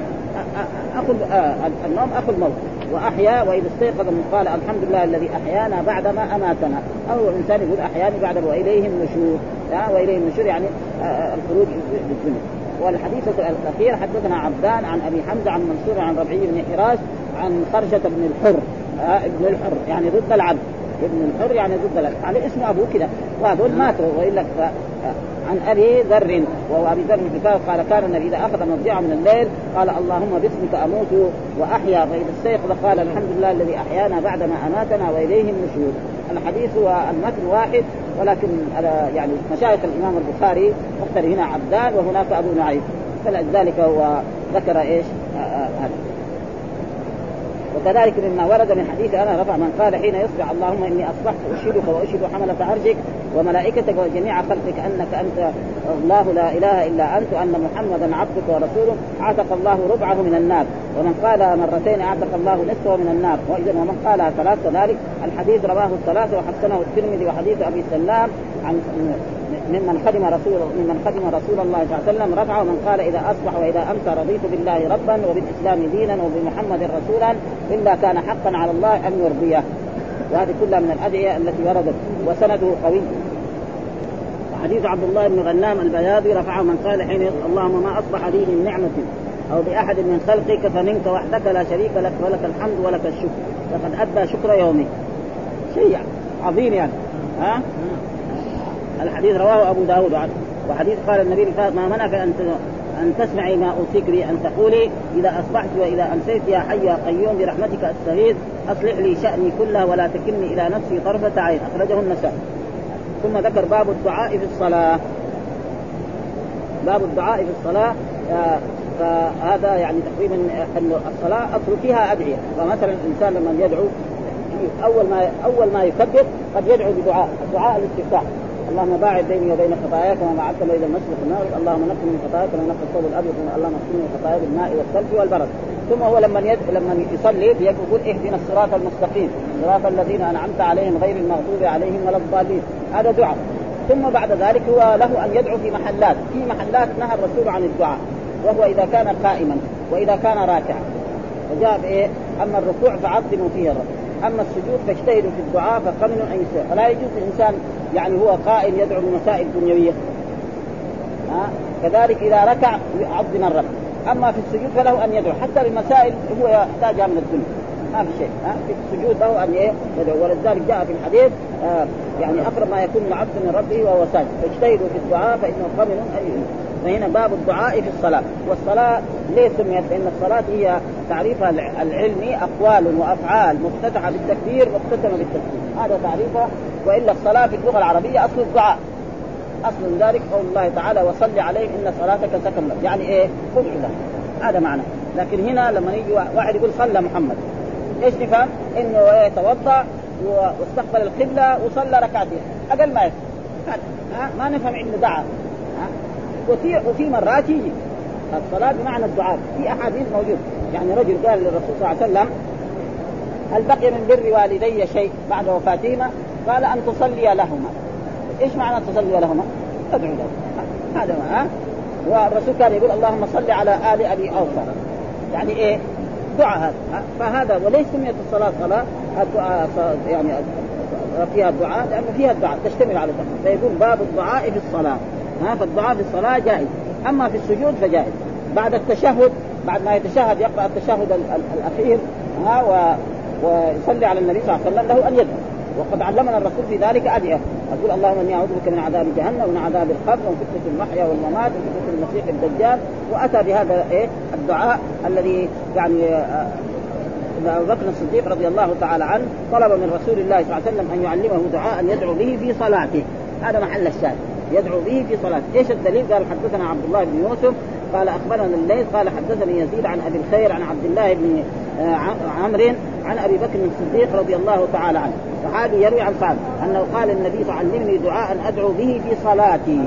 أخو آه النوم أخو الموت. وأحيا وإذا استيقظ من قال الحمد لله الذي أحيانا بعدما أماتنا. أو الإنسان يقول أحياني بعد واليه النشور. واليه النشور يعني آه، آه، الخروج للدنيا والحديث الاخير حدثنا عبدان عن أبي حمزة عن منصور عن ربعي بن حراش عن خرجة بن الحر آه ابن الحر يعني ضد العبد. ابن الحر يعني ضد العبد. على اسم أبوه كذا وهذول ماتوا وإلا عن أبي ذر. وهو أبي ذر بن قال كان النبي إذا أخذ مضجعا من الليل قال اللهم باسمك أموت وأحيا فاذا استيقظ قال الحمد لله الذي أحيانا بعدما أماتنا وإليه النشور. الحديث والمتن واحد ولكن يعني مشايخ الإمام البخاري مختار هنا عبدان وهناك أبو نعيم. فلذلك هو ذكر إيش؟ هذا. وكذلك مما ورد من حديث أنا رفع من قال حين يصبح اللهم إني أصبحت اشهدك واشهد حمله عرشك وملائكتك وجميع خلقك أنك أنت الله لا إله إلا أنت وأن محمدا عبدك ورسوله اعتق الله ربعه من النار. ومن قال مرتين اعتق الله نصفه من النار. واذا ومن قال ثلاث كذلك الحديث رواه الثلاثة وحسنه الترمذي وحديث أبي سلام عن ممن خدم رسول ممن خدم رسول الله صلى الله عليه وسلم رفعه من قال إذا أصبح وإذا أمسى رضيت بالله ربا وبالإسلام دينا وبمحمد رسولا إلا كان حقا على الله أن يرضيه. وهذه كلها من الأدعية التي وردت وسنده قوي. حديث عبد الله بن غنام البياضي رفعه من قال حين اللهم ما أصبح لي من نعمة أو بأحد من خلقك فمنك وحدك لا شريك لك ولك الحمد ولك الشكر. لقد أدى شكر يومي شيء عظيم يعني. ها؟ الحديث رواه أبو داود عنه وحديث قال النبي ما منعك أن أن تسمعي ما أوصيك به أن تقولي إذا أصبحت وإذا أمسيت يا حي يا قيوم برحمتك أستغيث أصلح لي شأني كله ولا تكلني إلى نفسي طرفة عين. أخرجه النسائي. ثم ذكر باب الدعاء في الصلاة. باب الدعاء في الصلاة آه، فهذا يعني تقريبا أن الصلاة أصل فيها أدعية. فمثلا الإنسان لما يدعو أول ما أول ما يكبر قد يدعو بدعاء. الدعاء الاستفتاح. اللهم باعد بيني وبين خطاياك وما بعدت بين المشرق والمغرب. اللهم نقل من خطاياك وما نقل الثوب الأبيض اللهم اغسلني من خطاياك بالماء والثلج والبرد. ثم هو لما يد... لما يصلي يقول اهدنا الصراط المستقيم. صراط الذين أنعمت عليهم غير المغضوب عليهم ولا الضالين. هذا دعاء. ثم بعد ذلك هو له أن يدعو في محلات. في محلات نهى الرسول عن الدعاء. وهو إذا كان قائما وإذا كان راكعا. وجاء بإيه؟ أما الركوع فعظموا فيه الرب. أما السجود فاجتهدوا في الدعاء فقمنوا أن يسير فلا يجوز الانسان يعني هو قائم يدعو بمسائل دنيوية. ها؟ كذلك إذا ركع يعظم الرب أما في السجود فله أن يدعو. حتى بمسائل هو يحتاجها من الدنيا ما في شيء. ها؟ في السجود له أن يدعو. ولذلك جاء في الحديث آه يعني أقرب ما يكون العبد من ربه وهو ساجد. فاجتهدوا في الدعاء فإنه قمن أن فهنا باب الدعاء في الصلاة. والصلاة ليه سميت؟ لأن الصلاة هي تعريفها العلمي أقوال وأفعال مفتتحة بالتكبير مختتمة بالتكبير. هذا تعريفها وإلا الصلاة في اللغة العربية أصل الدعاء. أصل ذلك قول الله تعالى وصل عليه إن صلاتك سكن يعني إيه؟ ادعو له هذا معنى. لكن هنا لما يجي واحد يقول صلى محمد. إيش نفهم؟ إنه إيه توضا واستقبل القبلة وصلى ركعتين. أقل ما يفهم. ما نفهم إنه دعا. وفي وفي مرات يجي. الصلاة بمعنى الدعاء. في أحاديث موجود يعني رجل قال للرسول صلى الله عليه وسلم هل بقي من بر والدي شيء بعد وفاتهما؟ قال أن تصلي لهما. إيش معنى تصلي لهما؟ ادعو لهم هذا ها؟ والرسول كان يقول اللهم صل على آل أبي اوفى يعني إيه؟ دعاء هذا فهذا وليش سميت الصلاة صلاه؟ الدعاء يعني فيها الدعاء لأنه فيها الدعاء تشتمل على الدعاء. فيقول باب الدعاء في الصلاة. ها؟ فالدعاء في الصلاة جائز. أما في السجود فجائز. بعد التشهد بعد ما يتشهد يقرأ التشهد الأخير ها و ويصلي على النبي صلى الله عليه وسلم له أن يدعو وقد علمنا الرسول في ذلك أدعية. يقول اللهم إني أعوذ بك من عذاب جهنم ومن عذاب القبر ومن فتنة المحيا والممات ومن فتنة المسيح الدجال. وأتى بهذا إيه؟ الدعاء الذي يعني آه، أبو بكر الصديق رضي الله تعالى عنه طلب من رسول الله صلى الله عليه وسلم أن يعلمه دعاء يدعو به في صلاته. هذا محل الشاهد. يدعو به في صلاته. إيش الدليل؟ قال حدثنا عبد الله بن يوسف قال أخبرنا الليث قال حدثني يزيد عن أبي الخير عن عبد الله بن آه، عمرو عن أبي بكر الصديق رضي الله تعالى عنه. صحابي يروي عن سعد أنه قال النبي علمني دعاء أدعو به في صلاتي.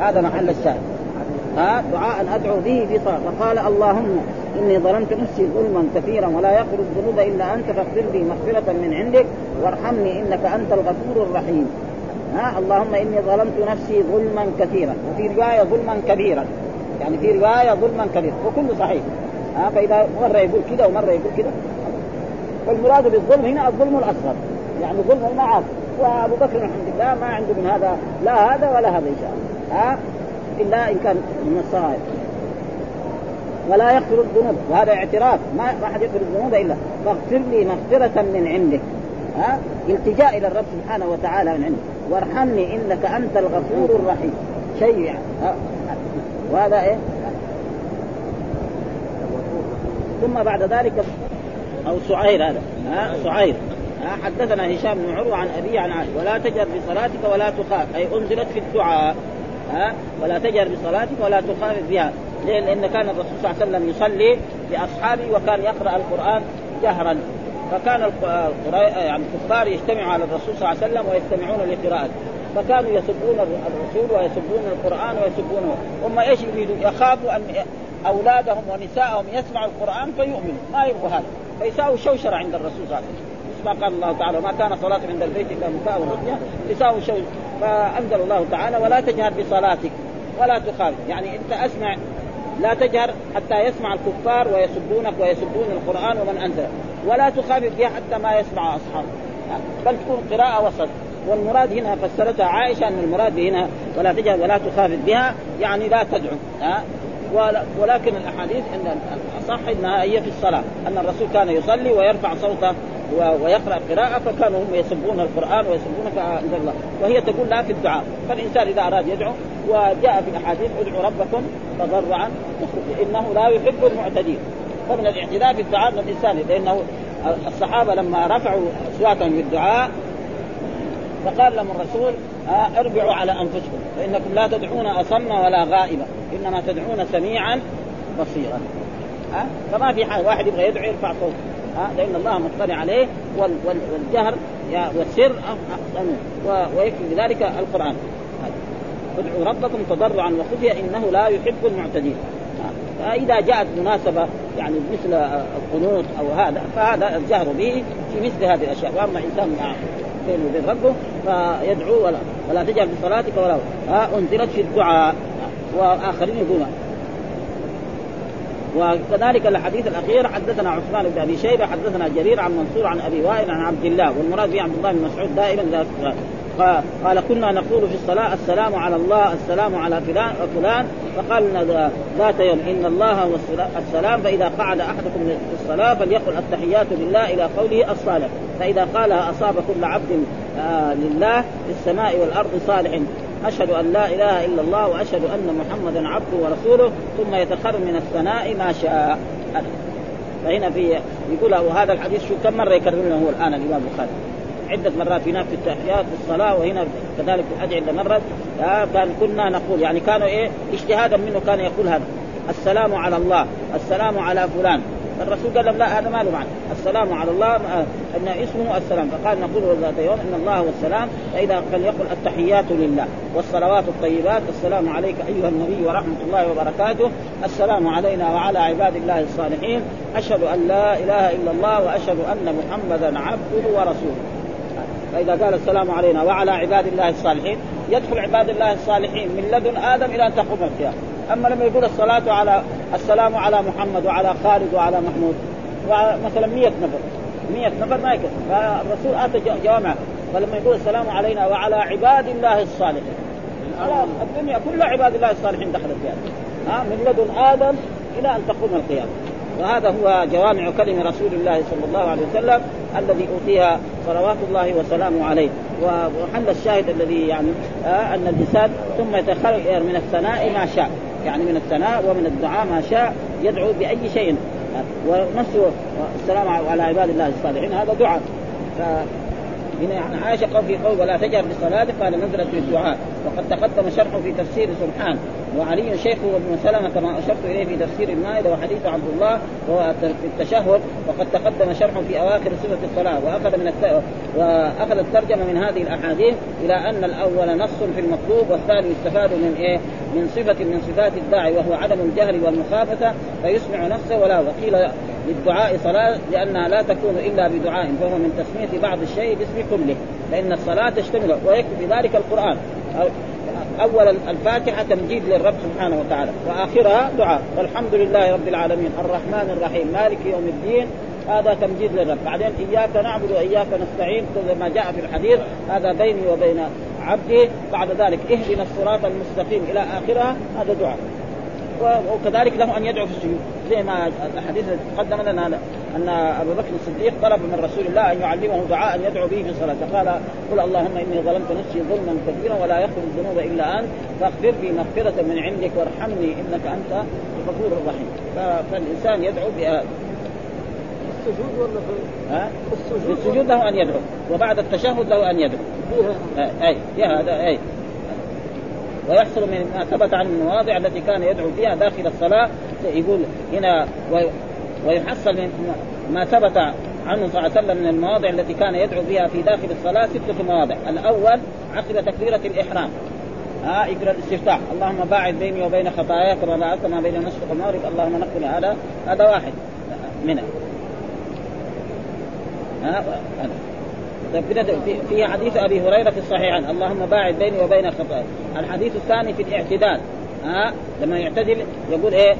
هذا محل الشاهد. ها؟ دعاء أدعو به في صلاتي فقال اللهم إني ظلمت نفسي ظلما كثيرا ولا يغفر الذنوب إلا أنت فاغفر لي مغفرة من عندك وارحمني إنك أنت الغفور الرحيم. ها اللهم إني ظلمت نفسي ظلما كثيرا. وفي رواية ظلما كبيرا. يعني في رواية ظلما كبيرا. وكله صحيح. ها فإذا مرة يقول كذا ومرة يقول كذا والمراد بالظلم هنا الظلم الأصغر. يعني ظلم المعاصي. وأبو بكر الحمد لله ما عنده من هذا لا هذا ولا هذا إن شاء الله. ها إلا إن كان من الصغائر. ولا يغفر الذنوب. وهذا اعتراف. ما ما حد يغفر الذنوب إلا. فاغفر لي مغفرة من عندك. ها؟ التجاء إلى الرب سبحانه وتعالى من عنده. وارحمني إنك أنت الغفور الرحيم. شيء يعني. وهذا إيه؟ ثم بعد ذلك أو سعير هذا. ها؟ سعير. حدثنا هشام بن عروة عن ابي عن عائشة. ولا تجر بصلاتك ولا تخاف. أي أنزلت في الدعاء. ها؟ ولا تجر بصلاتك ولا تخافت بها. ليه؟ لأن كان الرسول صلى الله عليه وسلم يصلي لأصحابه وكان يقرأ القرآن جهرا. فكان يعني الكفار يجتمعوا على الرسول صلى الله عليه وسلم ويستمعون لقراءته. فكانوا يسبون الرسول ويسبون القرآن ويسبونه. هم إيش يريدوا؟ يخافوا أن أولادهم ونساءهم يسمعوا القرآن فيؤمنوا. ما يبغوا هذا. فيساووا شوشرة عند الرسول صلى الله عليه وسلم. ما قال الله تعالى ما كان صلاة عند البيت إلا مكاء ورقية يساوي شوي فأنزل الله تعالى ولا تجهر بصلاتك ولا تخالف يعني أنت أسمع لا تجهر حتى يسمع الكفار ويسبونك ويسبون القرآن ومن انزل ولا تخافت بها حتى ما يسمع اصحابه بل تكون قراءة وسط والمراد هنا فسرتها عائشة أن المراد هنا ولا تجهر ولا تخافت بها يعني لا تدعو. ولكن الأحاديث إن الأصح إنها هي في الصلاة. أن الرسول كان يصلي ويرفع صوته ويقرأ قراءه فكانوا هم يسبون القرآن ويسبونك عند الله. وهي تقول لا في الدعاء. فالإنسان إذا أراد يدعو وجاء في الأحاديث ادعوا ربكم تضرعا إنه لا يحب المعتدين. فمن الاعتداء في الدعاء من الإنسان لأنه الصحابة لما رفعوا أصواتهم بالدعاء فقال لهم الرسول أربعوا على أنفسكم. فإنكم لا تدعون أصم ولا غائبا إنما تدعون سميعا بصيرا. ها؟ آه فما في حال واحد يبغى يدعو يرفع صوته ها؟ لأن الله مطلع عليه. والجهر والسر ويكفي بذلك القرآن. ادعوا ربكم تضرعا وخفيا إنه لا يحب المعتدين. فإذا جاءت مناسبة يعني مثل القنوت أو هذا فهذا الجهر به في مثل هذه الأشياء. وأما إنسان بينه وبين ربه فيدعو ولا ولا تجعل بصلاتك ولا ها أنزلت في الدعاء. وآخرين يقولون. وكذلك الحديث الأخير حدثنا عثمان بن أبي شيبة حدثنا جرير عن منصور عن أبي وائل عن عبد الله والمراد به عبد الله بن مسعود دائما قال كنا نقول في الصلاة السلام على الله السلام على فلان وفلان فقال ذات يوم إن الله هو السلام فإذا قعد أحدكم في الصلاة فليقل التحيات لله إلى قوله الصالح. فإذا قالها أصاب كل عبد آه لله في السماء والأرض صالح. أشهد أن لا إله إلا الله وأشهد أن محمدا عبده ورسوله ثم يتخر من الثناء ما شاء. فهنا في يقول وهذا الحديث شو كم مرة يكررونه هو الآن الإمام البخاري؟ عدة مرات هناك في التحيات في الصلاة وهنا كذلك في الأدعية عدة مرات كان كنا نقول يعني كانوا إيه اجتهادا منه كان يقول هذا. السلام على الله السلام على فلان. الرسول قال لهم لا هذا ما له معنى. السلام على الله إن اسمه السلام. فقال نقول ذات يوم إن الله هو السلام. فإذا فليقل التحيات لله والصلوات الطيبات السلام عليك أيها النبي ورحمة الله وبركاته. السلام علينا وعلى عباد الله الصالحين. أشهد أن لا إله إلا الله وأشهد أن محمدا عبده ورسوله. فإذا قال السلام علينا وعلى عباد الله الصالحين يدخل عباد الله الصالحين من لدن آدم إلى أن تقوم القيامة. أما لما يقول الصلاة على السلام على محمد وعلى خالد وعلى محمود مثلا 100 نفر. 100 نفر ما يكفي فالرسول آتى جوامع فلما يقول السلام علينا وعلى عباد الله الصالحين. الدنيا كلها عباد الله الصالحين دخلت فيها ها من لدن آدم إلى أن تقوم القيامة. وهذا هو جوامع كلم رسول الله صلى الله عليه وسلم الذي أوتيها صلوات الله وسلامه عليه. وحل الشاهد الذي يعني آه أن الإنسان ثم يتخير من الثناء ما شاء. يعني من الثناء ومن الدعاء ما شاء يدعو بأي شيء. ونفسه السلام على عباد الله الصالحين هذا دعاء. هنا يعني عائشه قال في قول ولا تجهر بصلاتك قال نزلت في الدعاء وقد تقدم شرحه في تفسير سبحان. وعلي شيخه وابن سلمة كما أشرت إليه في تفسير المائدة وحديث عبد الله وهو في التشهد وقد تقدم شرحه في أواخر صفه الصلاة وأخذ من الت... وأخذ الترجمة من هذه الأحاديث إلى أن الأول نص في المطلوب والثاني يستفاد من إيه؟ من صفة من صفات الداعي وهو عدم الجهل والمخافه فيسمع نفسه ولا وقيل للدعاء صلاة لأنها لا تكون إلا بدعاء فهو من تسمية بعض الشيء باسم كله لأن الصلاة تشتمل ويكفي ذلك القرآن اول الفاتحة تمجيد للرب سبحانه وتعالى. وآخرها دعاء. والحمد لله رب العالمين. الرحمن الرحيم. مالك يوم الدين. هذا تمجيد للرب. بعدين إياك نعبد وإياك نستعين. كل ما جاء في الحديث هذا بيني وبين عبدي. بعد ذلك اهدنا الصراط المستقيم إلى آخرها. هذا دعاء. وكذلك له أن يدعو في السجود زي ما الحديث تقدم لنا ان أبو بكر الصديق طلب من رسول الله أن يعلمه دعاء يدعو به في صلاته قال قل اللهم إني ظلمت نفسي ظلما كثيرا ولا يغفر الذنوب إلا أنت فاغفر لي مغفرة من عندك وارحمني إنك أنت الغفور الرحيم. فالإنسان يدعو بهذا. السجود ولا في ها؟ السجود, السجود له أن يدعو وبعد التشهد له أن يدعو. أي هذا أي. ويحصل من ما ثبت عن المواضع التي كان يدعو فيها داخل الصلاة يقول هنا ويحصل من ما ثبت عنه صلى الله عليه وسلم من المواضع التي كان يدعو بها في داخل الصلاة ستة مواضع، الأول عقب تكبيرة الإحرام. ها يقرا الاستفتاح. اللهم باعد بيني وبين خطاياك كما باعدت ما بين المشرق والمغرب اللهم نقني هذا هذا واحد منها. ها طيب في حديث أبي هريرة في الصحيحين اللهم باعد بيني وبين خطاياي الحديث الثاني في الاعتدال. ها؟ لما يعتدل يقول إيه؟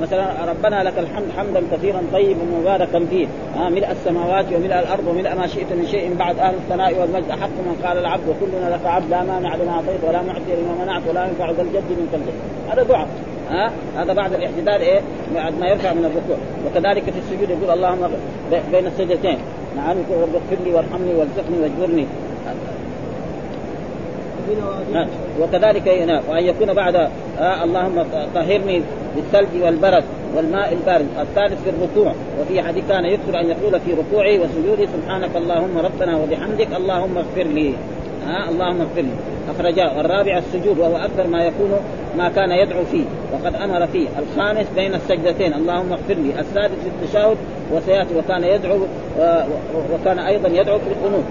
مثلا ربنا لك الحمد حمدا كثيرا طيبا مباركا فيه. ها؟ ملء السماوات وملء الأرض وملء ما شئت من شيء بعد أهل الثناء والمجد. أحق من قال العبد وكلنا لك عبد. لا مانع لما أعطيت ولا معطي لما منعت ولا ينفع ذا الجد منك الجد. هذا دعاء ها؟ هذا بعد الاعتدال إيه؟ بعد ما يرفع من الركوع. وكذلك في السجود يقول اللهم بين السجدتين. نعم رب اغفر لي وارحمني وارزقني واجبرني. وكذلك وأن يكون بعد آه اللهم طهرني بالثلج والبرد والماء البارد. الثالث في الركوع وفي حديث كان يكثر أن يقول في ركوعه وسجوده سبحانك اللهم ربنا وبحمدك اللهم اغفر لي. ها اللهم اغفر لي. اخرجاه الرابع السجود وهو أكثر ما يكون ما كان يدعو فيه. وقد أمر فيه. الخامس بين السجدتين. اللهم اغفر لي. السادس التشهد وسياتي وكان يدعو وكان أيضا يدعو في القنوت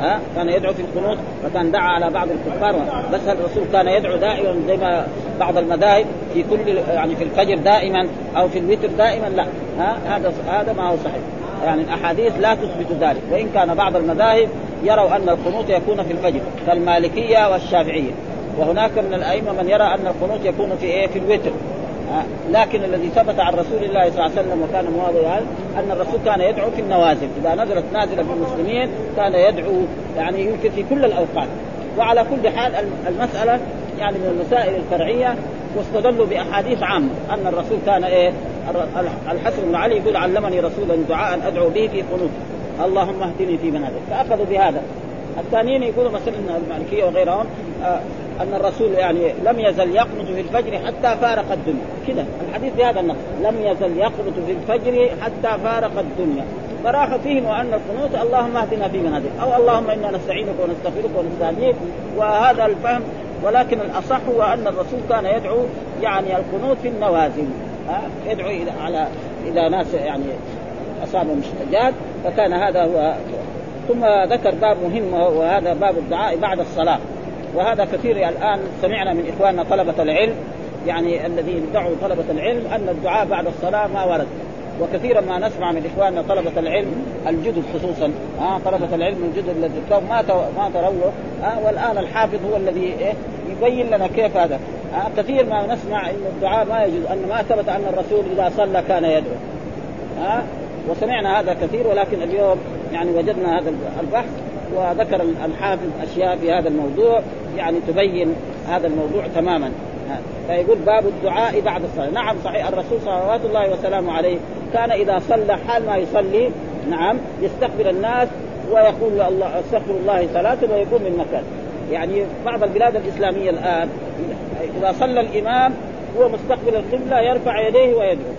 ها كان يدعو في القنوت وكان دعا على بعض الكفار بس الرسول كان يدعو دائما زي ما بعض المذاهب في كل يعني في الفجر دائما أو في الوتر دائما لا. ها هذا هذا ما هو صحيح. يعني الأحاديث لا تثبت ذلك. وإن كان بعض المذاهب يروا أن القنوت يكون في الفجر كالمالكية والشافعية. وهناك من الأئمة من يرى أن القنوت يكون في إيه؟ في الوتر. لكن الذي ثبت عن رسول الله صلى الله عليه وسلم وكان مواضعا أن الرسول كان يدعو في النوازل. إذا نزلت نازلة بالمسلمين كان يدعو يعني يمكن في كل الأوقات. وعلى كل حال المسألة يعني من المسائل الفرعية واستدلوا بأحاديث عامة أن الرسول كان إيه؟ الحسن بن علي يقول علمني رسولا دعاء أدعو به في قنوت. اللهم اهدني في من فأخذوا بهذا. الثانيين يقولوا مثلا المالكية وغيرهم آه أن الرسول يعني لم يزل يقنط في الفجر حتى فارق الدنيا. كذا الحديث بهذا النص. لم يزل يقنط في الفجر حتى فارق الدنيا. فراح فيهم وأن القنوت اللهم اهدنا في من هديت. أو اللهم إنا نستعينك ونستغفرك ونستهديك. وهذا الفهم ولكن الأصح هو أن الرسول كان يدعو يعني القنوت في النوازل. يدعو إلى على إلى ناس يعني أصابهم اشتجاج فكان هذا هو. ثم ذكر باب مهم وهذا باب الدعاء بعد الصلاة. وهذا كثير الآن سمعنا من إخواننا طلبة العلم يعني الذين دعوا طلبة العلم أن الدعاء بعد الصلاة ما ورد. وكثيرا ما نسمع من إخواننا طلبة العلم الجدد خصوصا آه طلبة العلم الجدد الذي ما ما ترووا آه والآن الحافظ هو الذي إيه يبين لنا كيف هذا. آه كثير ما نسمع إن الدعاء ما يجوز أن ما ثبت أن الرسول إذا صلى كان يدعو. آه وسمعنا هذا كثير ولكن اليوم يعني وجدنا هذا البحث وذكر الحافظ أشياء في هذا الموضوع يعني تبين هذا الموضوع تماما. فيقول باب الدعاء بعد الصلاة، نعم صحيح. الرسول صلوات الله وسلامه عليه كان إذا صلى حال ما يصلي نعم يستقبل الناس ويقول الله استغفر الله ثلاثا ويقوم من مكان. يعني بعض البلاد الإسلامية الآن إذا صلى الإمام هو مستقبل القبلة يرفع يديه ويدعو.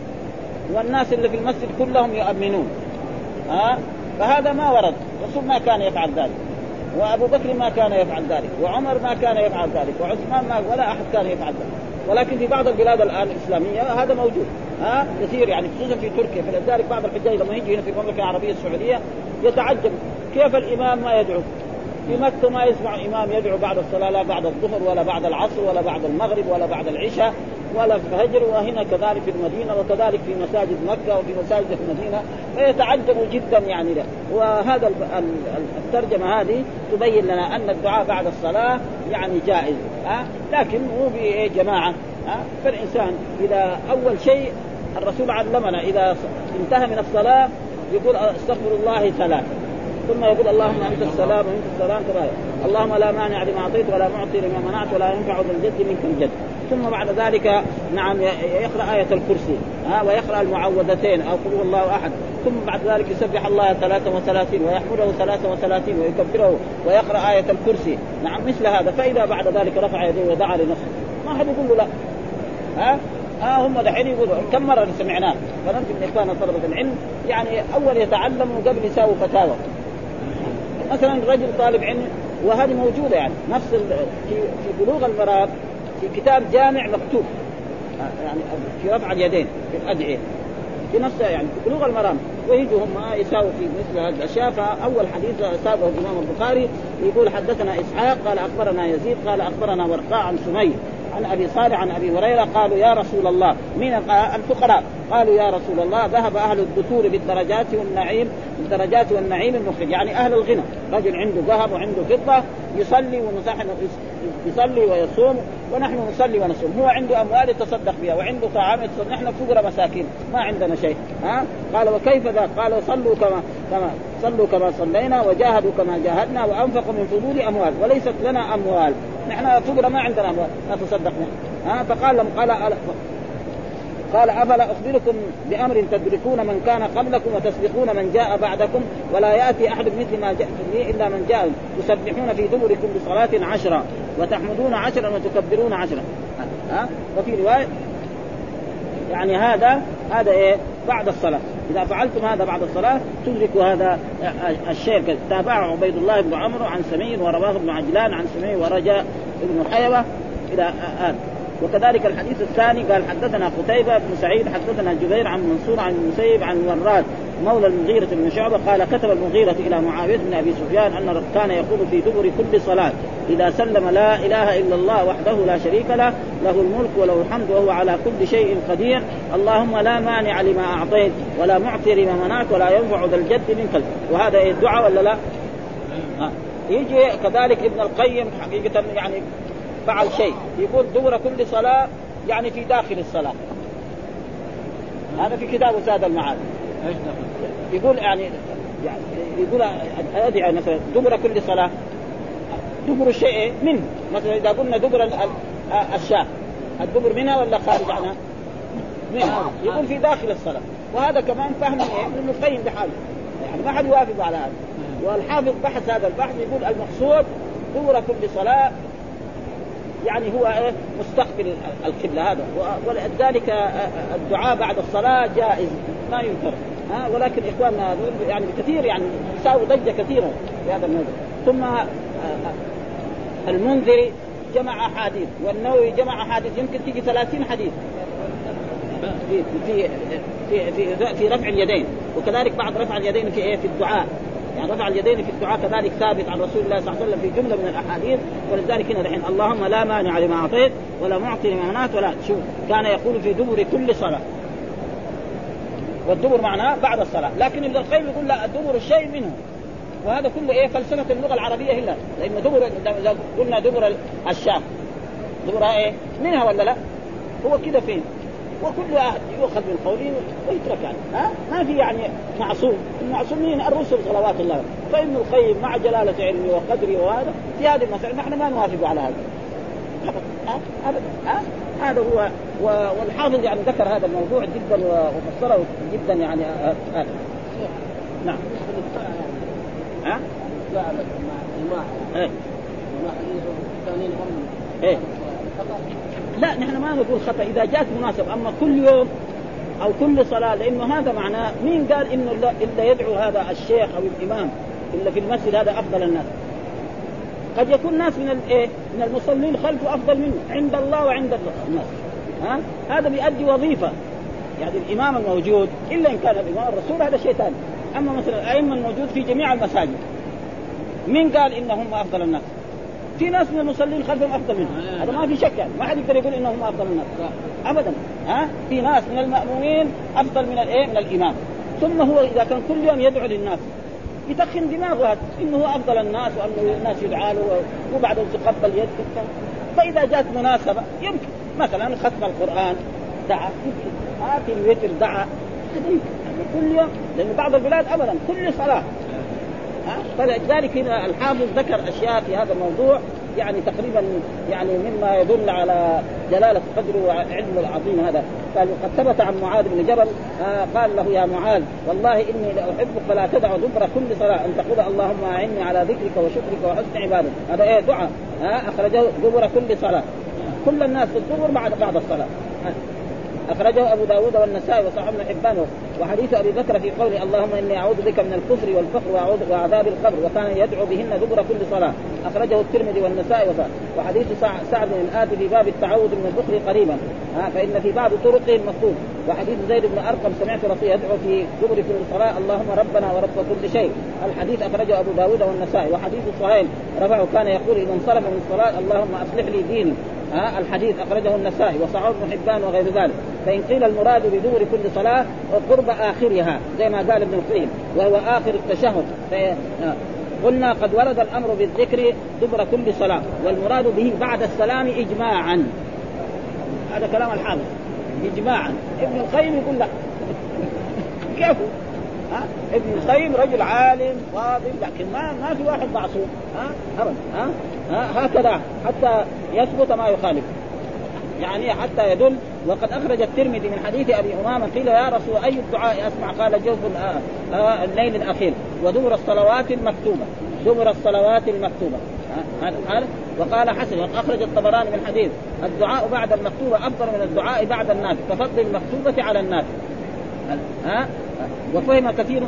والناس اللي في المسجد كلهم يؤمنون. ها؟ فهذا ما ورد. الرسول ما كان يفعل ذلك. وأبو بكر ما كان يفعل ذلك وعمر ما كان يفعل ذلك وعثمان ما ولا أحد كان يفعل ذلك. ولكن في بعض البلاد الآن الإسلامية هذا موجود ها؟ كثير يعني خصوصا في تركيا. فلذلك بعض الحجاج لما يجي هنا في المملكة العربية السعودية يتعجب كيف الإمام ما يدعو. في مكة ما يسمع إمام يدعو بعد الصلاة لا بعد الظهر ولا بعد العصر ولا بعد المغرب ولا بعد العشاء. ولا في الفجر وهنا كذلك في المدينة وكذلك في مساجد مكة وفي مساجد في المدينة فيتعجبوا جدا يعني له. وهذا الترجمة هذه تبين لنا أن الدعاء بعد الصلاة يعني جائز ها؟ لكن مو بجماعة ها؟ فالإنسان إذا أول شيء الرسول علمنا إذا انتهى من الصلاة يقول أستغفر الله ثلاثة ثم يقول اللهم أنت السلام وانت السلام كما اللهم لا مانع لما أعطيت ولا معطي لما منعت ولا ينفع ذا الجد منك الجد. ثم بعد ذلك نعم يقرأ آية الكرسي ها ويقرأ المعوذتين أو قل الله أحد. ثم بعد ذلك يسبح الله 33 ويحمده 33 ويكبره ويقرأ آية الكرسي. نعم مثل هذا. فإذا بعد ذلك رفع يديه ودعا لنفسه. ما حد يقول له لا. ها؟ ها هم دحين يقولوا كم مرة سمعناه فنرجو من إخواننا طلبة العلم يعني أول يتعلموا قبل يساووا فتاوى. مثلا رجل طالب علم وهذه موجودة يعني نفس في في بلوغ المرام في كتاب جامع مكتوب. يعني في رفع اليدين في الأدعية. في نفسها يعني في بلوغ المرام. ويجوا هم يساووا في مثل هذه الأشياء. فأول حديث سابه الإمام البخاري يقول حدثنا إسحاق قال أخبرنا يزيد قال أخبرنا ورقاء عن سمي عن أبي صالح عن أبي هريرة قالوا يا رسول الله من الفقراء قالوا يا رسول الله ذهب أهل الدثور بالدرجات والنعيم بالدرجات والنعيم المخرج. يعني أهل الغنى رجل عنده ذهب وعنده فضة يصلي ونحن يصلي ويصوم ونحن نصلي ونصوم. هو عنده أموال يتصدق بها وعنده طعام يتصدق نحن فقراء مساكين ما عندنا شيء. ها؟ قال وكيف ذا قال صلوا كما كما صلوا كما صلينا وجاهدوا كما جاهدنا وأنفقوا من فضول أموال وليست لنا أموال. نحن فقراء ما عندنا اموال نتصدق ها؟ فقال لهم قال قال أفلا أخبركم بأمر تدركون من كان قبلكم وتسبقون من جاء بعدكم ولا يأتي أحد مثل ما جاء به إلا من جاء تسبحون في دبر كل صلاه عشرا وتحمدون عشرا وتكبرون عشرا. ها؟ وفي رواية يعني هذا هذا إيه؟ بعد الصلاة. إذا فعلتم هذا بعد الصلاة تدركوا هذا الشيء تابعه عبيد الله بن عمرو عن سمين ورواه ابن عجلان عن سمين ورجاء بن حيوة إلى هذا وكذلك الحديث الثاني قال حدثنا قتيبة بن سعيد حدثنا جبير عن منصور عن المسيب عن وراد مولى المغيرة بن شعبة قال كتب المغيرة إلى معاوية بن أبي سفيان أن كان يقول في دبر كل صلاة إذا سلم لا إله إلا الله وحده لا شريك له له الملك وله الحمد وهو على كل شيء قدير اللهم لا مانع لما أعطيت ولا معطي لما منعت ولا ينفع ذا الجد منك وهذا إيه الدعاء ولا لا؟ آه. يجي كذلك ابن القيم حقيقة يعني فعل شيء. يقول دبر كل صلاة يعني في داخل الصلاة. هذا في كتاب ساد المعاد يقول يعني يعني يقول ادعي مثلا دبر كل صلاة. دبر الشيء منه. مثلا إذا قلنا دبر الشاة. الدبر منها ولا خارج عنها؟ منها. يقول في داخل الصلاة. وهذا كمان فهم إيه؟ ابن القيم بحاله. يعني ما حد يوافق على هذا. والحافظ بحث هذا البحث يقول المقصود دبر كل صلاة يعني هو إيه مستقبل القبلة هذا. ولذلك الدعاء بعد الصلاة جائز ما ينكر. ها ولكن إخواننا يعني كثير يعني يساوي ضجة كثيرة في هذا الموضوع. ثم المنذري جمع أحاديث والنووي جمع أحاديث يمكن تيجي 30 حديث. في في في في, رفع اليدين. وكذلك بعد رفع اليدين في إيه في الدعاء. يعني رفع اليدين في الدعاء كذلك ثابت عن رسول الله صلى الله عليه وسلم في جملة من الأحاديث ولذلك هنا الحين اللهم لا مانع لما أعطيت ولا معطي لما منعت ولا شوف كان يقول في دبر كل صلاة. والدبر معناه بعد الصلاة لكن ابن القيم يقول لا الدبر الشيء منه. وهذا كله إيه؟ فلسفة اللغة العربية إلا. لأن دبر إذا قلنا دبر الشام دبرها إيه؟ منها ولا لا؟ هو كذا فين؟ وكل احد يؤخذ من قوله ويترك يعني ها؟ ما في يعني معصوم. المعصومين الرسل صلوات الله. فابن القيم مع جلالة علمه وقدره وهذا في هذه المسألة نحن ما نوافق على هذا. ابدا. ابدا. هذا هو. والحافظ يعني ذكر هذا الموضوع جدا وفسره جدا يعني هذا آه، آه. نعم. ها؟ إيه. إيه. لا نحن ما نقول خطأ إذا جاءت مناسبه أما كل يوم أو كل صلاة لأنه هذا معناه مين قال إنه إلا يدعو هذا الشيخ أو الإمام إلا في المسجد هذا أفضل الناس قد يكون ناس من الايه؟ من المصلين خلفه أفضل منه عند الله وعند الناس ها؟ هذا بيؤدي وظيفة يعني الإمام الموجود إلا إن كان الإمام الرسول هذا شيء ثاني أما مثلا الأئمة الموجود في جميع المساجد مين قال إنهم أفضل الناس؟ في ناس من المصلين خلفهم أفضل منهم هذا ما في شك يعني. ما حد يقدر يقول إنهم أفضل الناس ابدا. ها؟ في ناس من المامومين أفضل من الايه من الإمام. ثم هو إذا كان كل يوم يدعو للناس يدخن دماغه. هذا إنه هو أفضل الناس وانه الناس يدعى له وبعدين تقبل يد فإذا جاءت مناسبة يمكن. مثلا ختم القرآن دعا. يمكن. ها في الوتر دعا. كل يوم لأن بعض البلاد ابدا. كل صلاة. فلذلك هنا الحافظ ذكر أشياء في هذا الموضوع يعني تقريبا يعني مما يدل على جلالة قدره وعلمه العظيم هذا. قال وقد ثبت عن معاذ بن جبل آه قال له يا معاذ والله إني لأحبك فلا تدع دبر كل صلاة أن تقول اللهم أعني على ذكرك وشكرك وحسن عبادتك. هذا إيه؟ دعاء أخرجه دبر كل صلاة. كل الناس في الدبر بعد بعد الصلاة. أخرجه أبو داود والنسائي وصححه ابن حبان وحديث أبي بكر في قوله اللهم إني أعوذ بك من الكفر والفقر واعوذ وعذاب القبر وكان يدعو بهن دبر كل صلاة. أخرجه الترمذي والنسائي وحديث سعد بن الآتي في باب التعوذ من البخل قريبا. فإن في بعض طرقه المفقود وحديث زيد بن أرقم سمعت رسول يدعو في دبر كل صلاه اللهم ربنا ورب كل شيء. الحديث أخرجه أبو داود والنسائي وحديث صهيل رفعه كان يقول إذا انصرف من الصلاة اللهم أصلح لي ديني. ها الحديث أخرجه النسائي وصححه ابن حبان وغير ذلك. فإن قيل المراد بدور كل صلاة قرب آخرها زي ما قال ابن القيم وهو آخر التشهد. قلنا قد ورد الأمر بالذكر دبر كل صلاة والمراد به بعد السلام اجماعا. هذا كلام الحافظ. اجماعا ابن القيم يقول لا. كيف؟ ها؟ ابن القيم رجل عالم فاضل لكن ما ما في واحد معصوم. ها؟ ابدا. ها؟ ها؟ هكذا حتى يثبت ما يخالف. يعني حتى يدل وقد أخرج الترمذي من حديث أبي أمامة قيل يا رسول أي الدعاء أسمع؟ قال جوف آه آه الليل الأخير. ودبر الصلوات المكتوبة. دبر الصلوات المكتوبة. هذا وقال حسن أخرج الطبراني من حديث الدعاء بعد المكتوبة أفضل من الدعاء بعد النافله كفضل المكتوبة على النافله ها؟ وفهم كثير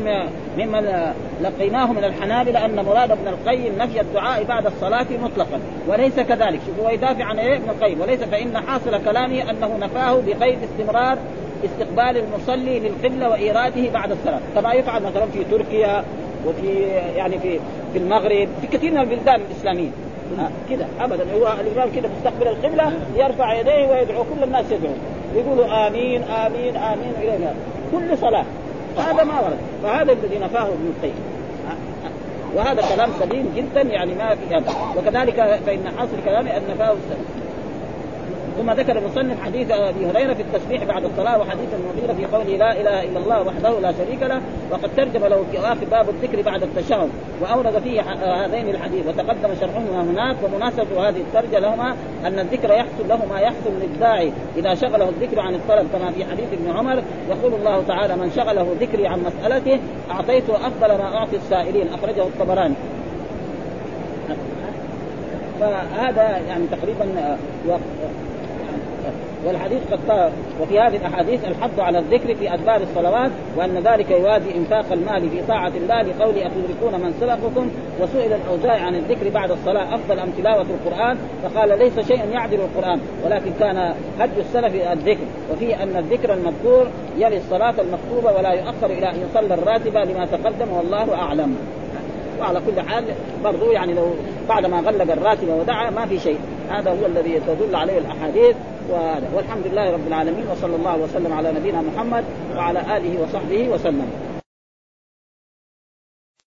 ممن لقيناه من الحنابلة أن مراد ابن القيم نفي الدعاء بعد الصلاة مطلقا. وليس كذلك. شوفوا هو يدافع عن إيه؟ ابن القيم. وليس فإن حاصل كلامه أنه نفاه بقيد استمرار استقبال المصلي للقبلة وإيراده بعد الصلاة. كما يفعل مثلا في تركيا؟ وفي يعني في في المغرب في كثير من البلدان الإسلامية. كده ابدا. هو الإمام كده مستقبل القبلة يرفع يديه ويدعو كل الناس يدعو يقولوا آمين آمين آمين إلى كل صلاة. هذا ما ورد. فهذا الذي نفاه ابن القيم. وهذا كلام سليم جدا يعني ما في هذا. وكذلك فإن حاصل كلامه أن نفاه ثم ذكر المصنف حديث أبي هريرة في التسبيح بعد الصلاة وحديث المغيره في قوله لا إله إلا الله وحده لا شريك له وقد ترجم له في آخر باب الذكر بعد التشهد وأورد فيه هذين الحديث وتقدم شرحهما هناك ومناسبة هذه الترجمة لهما أن الذكر يحصل له ما يحصل للداعي إذا شغله الذكر عن الطلب كما في حديث ابن عمر يقول الله تعالى من شغله ذكري عن مسألته أعطيته أفضل ما أعطي السائلين. أخرجه الطبراني. فهذا يعني تقريبا والحديث قد وفي هذه الأحاديث الحث على الذكر في أدبار الصلوات وأن ذلك يوازي إنفاق المال في طاعة الله. لقول أتدركون من سبقكم؟ وسئل الأوزاعي عن الذكر بعد الصلاة أفضل أم تلاوة القرآن؟ فقال ليس شيء يعدل القرآن ولكن كان هدي السلف الذكر. وفيه أن الذكر المذكور يلي الصلاة المكتوبة ولا يؤخر إلى أن يصلى الراتبه لما تقدم والله أعلم. وعلى كل حال برضو يعني لو بعد ما غلق الراتبه ودعا ما في شيء. هذا هو الذي تدل عليه الأحاديث والحمد لله رب العالمين وصلى الله وسلم على نبينا محمد وعلى آله وصحبه وسلم.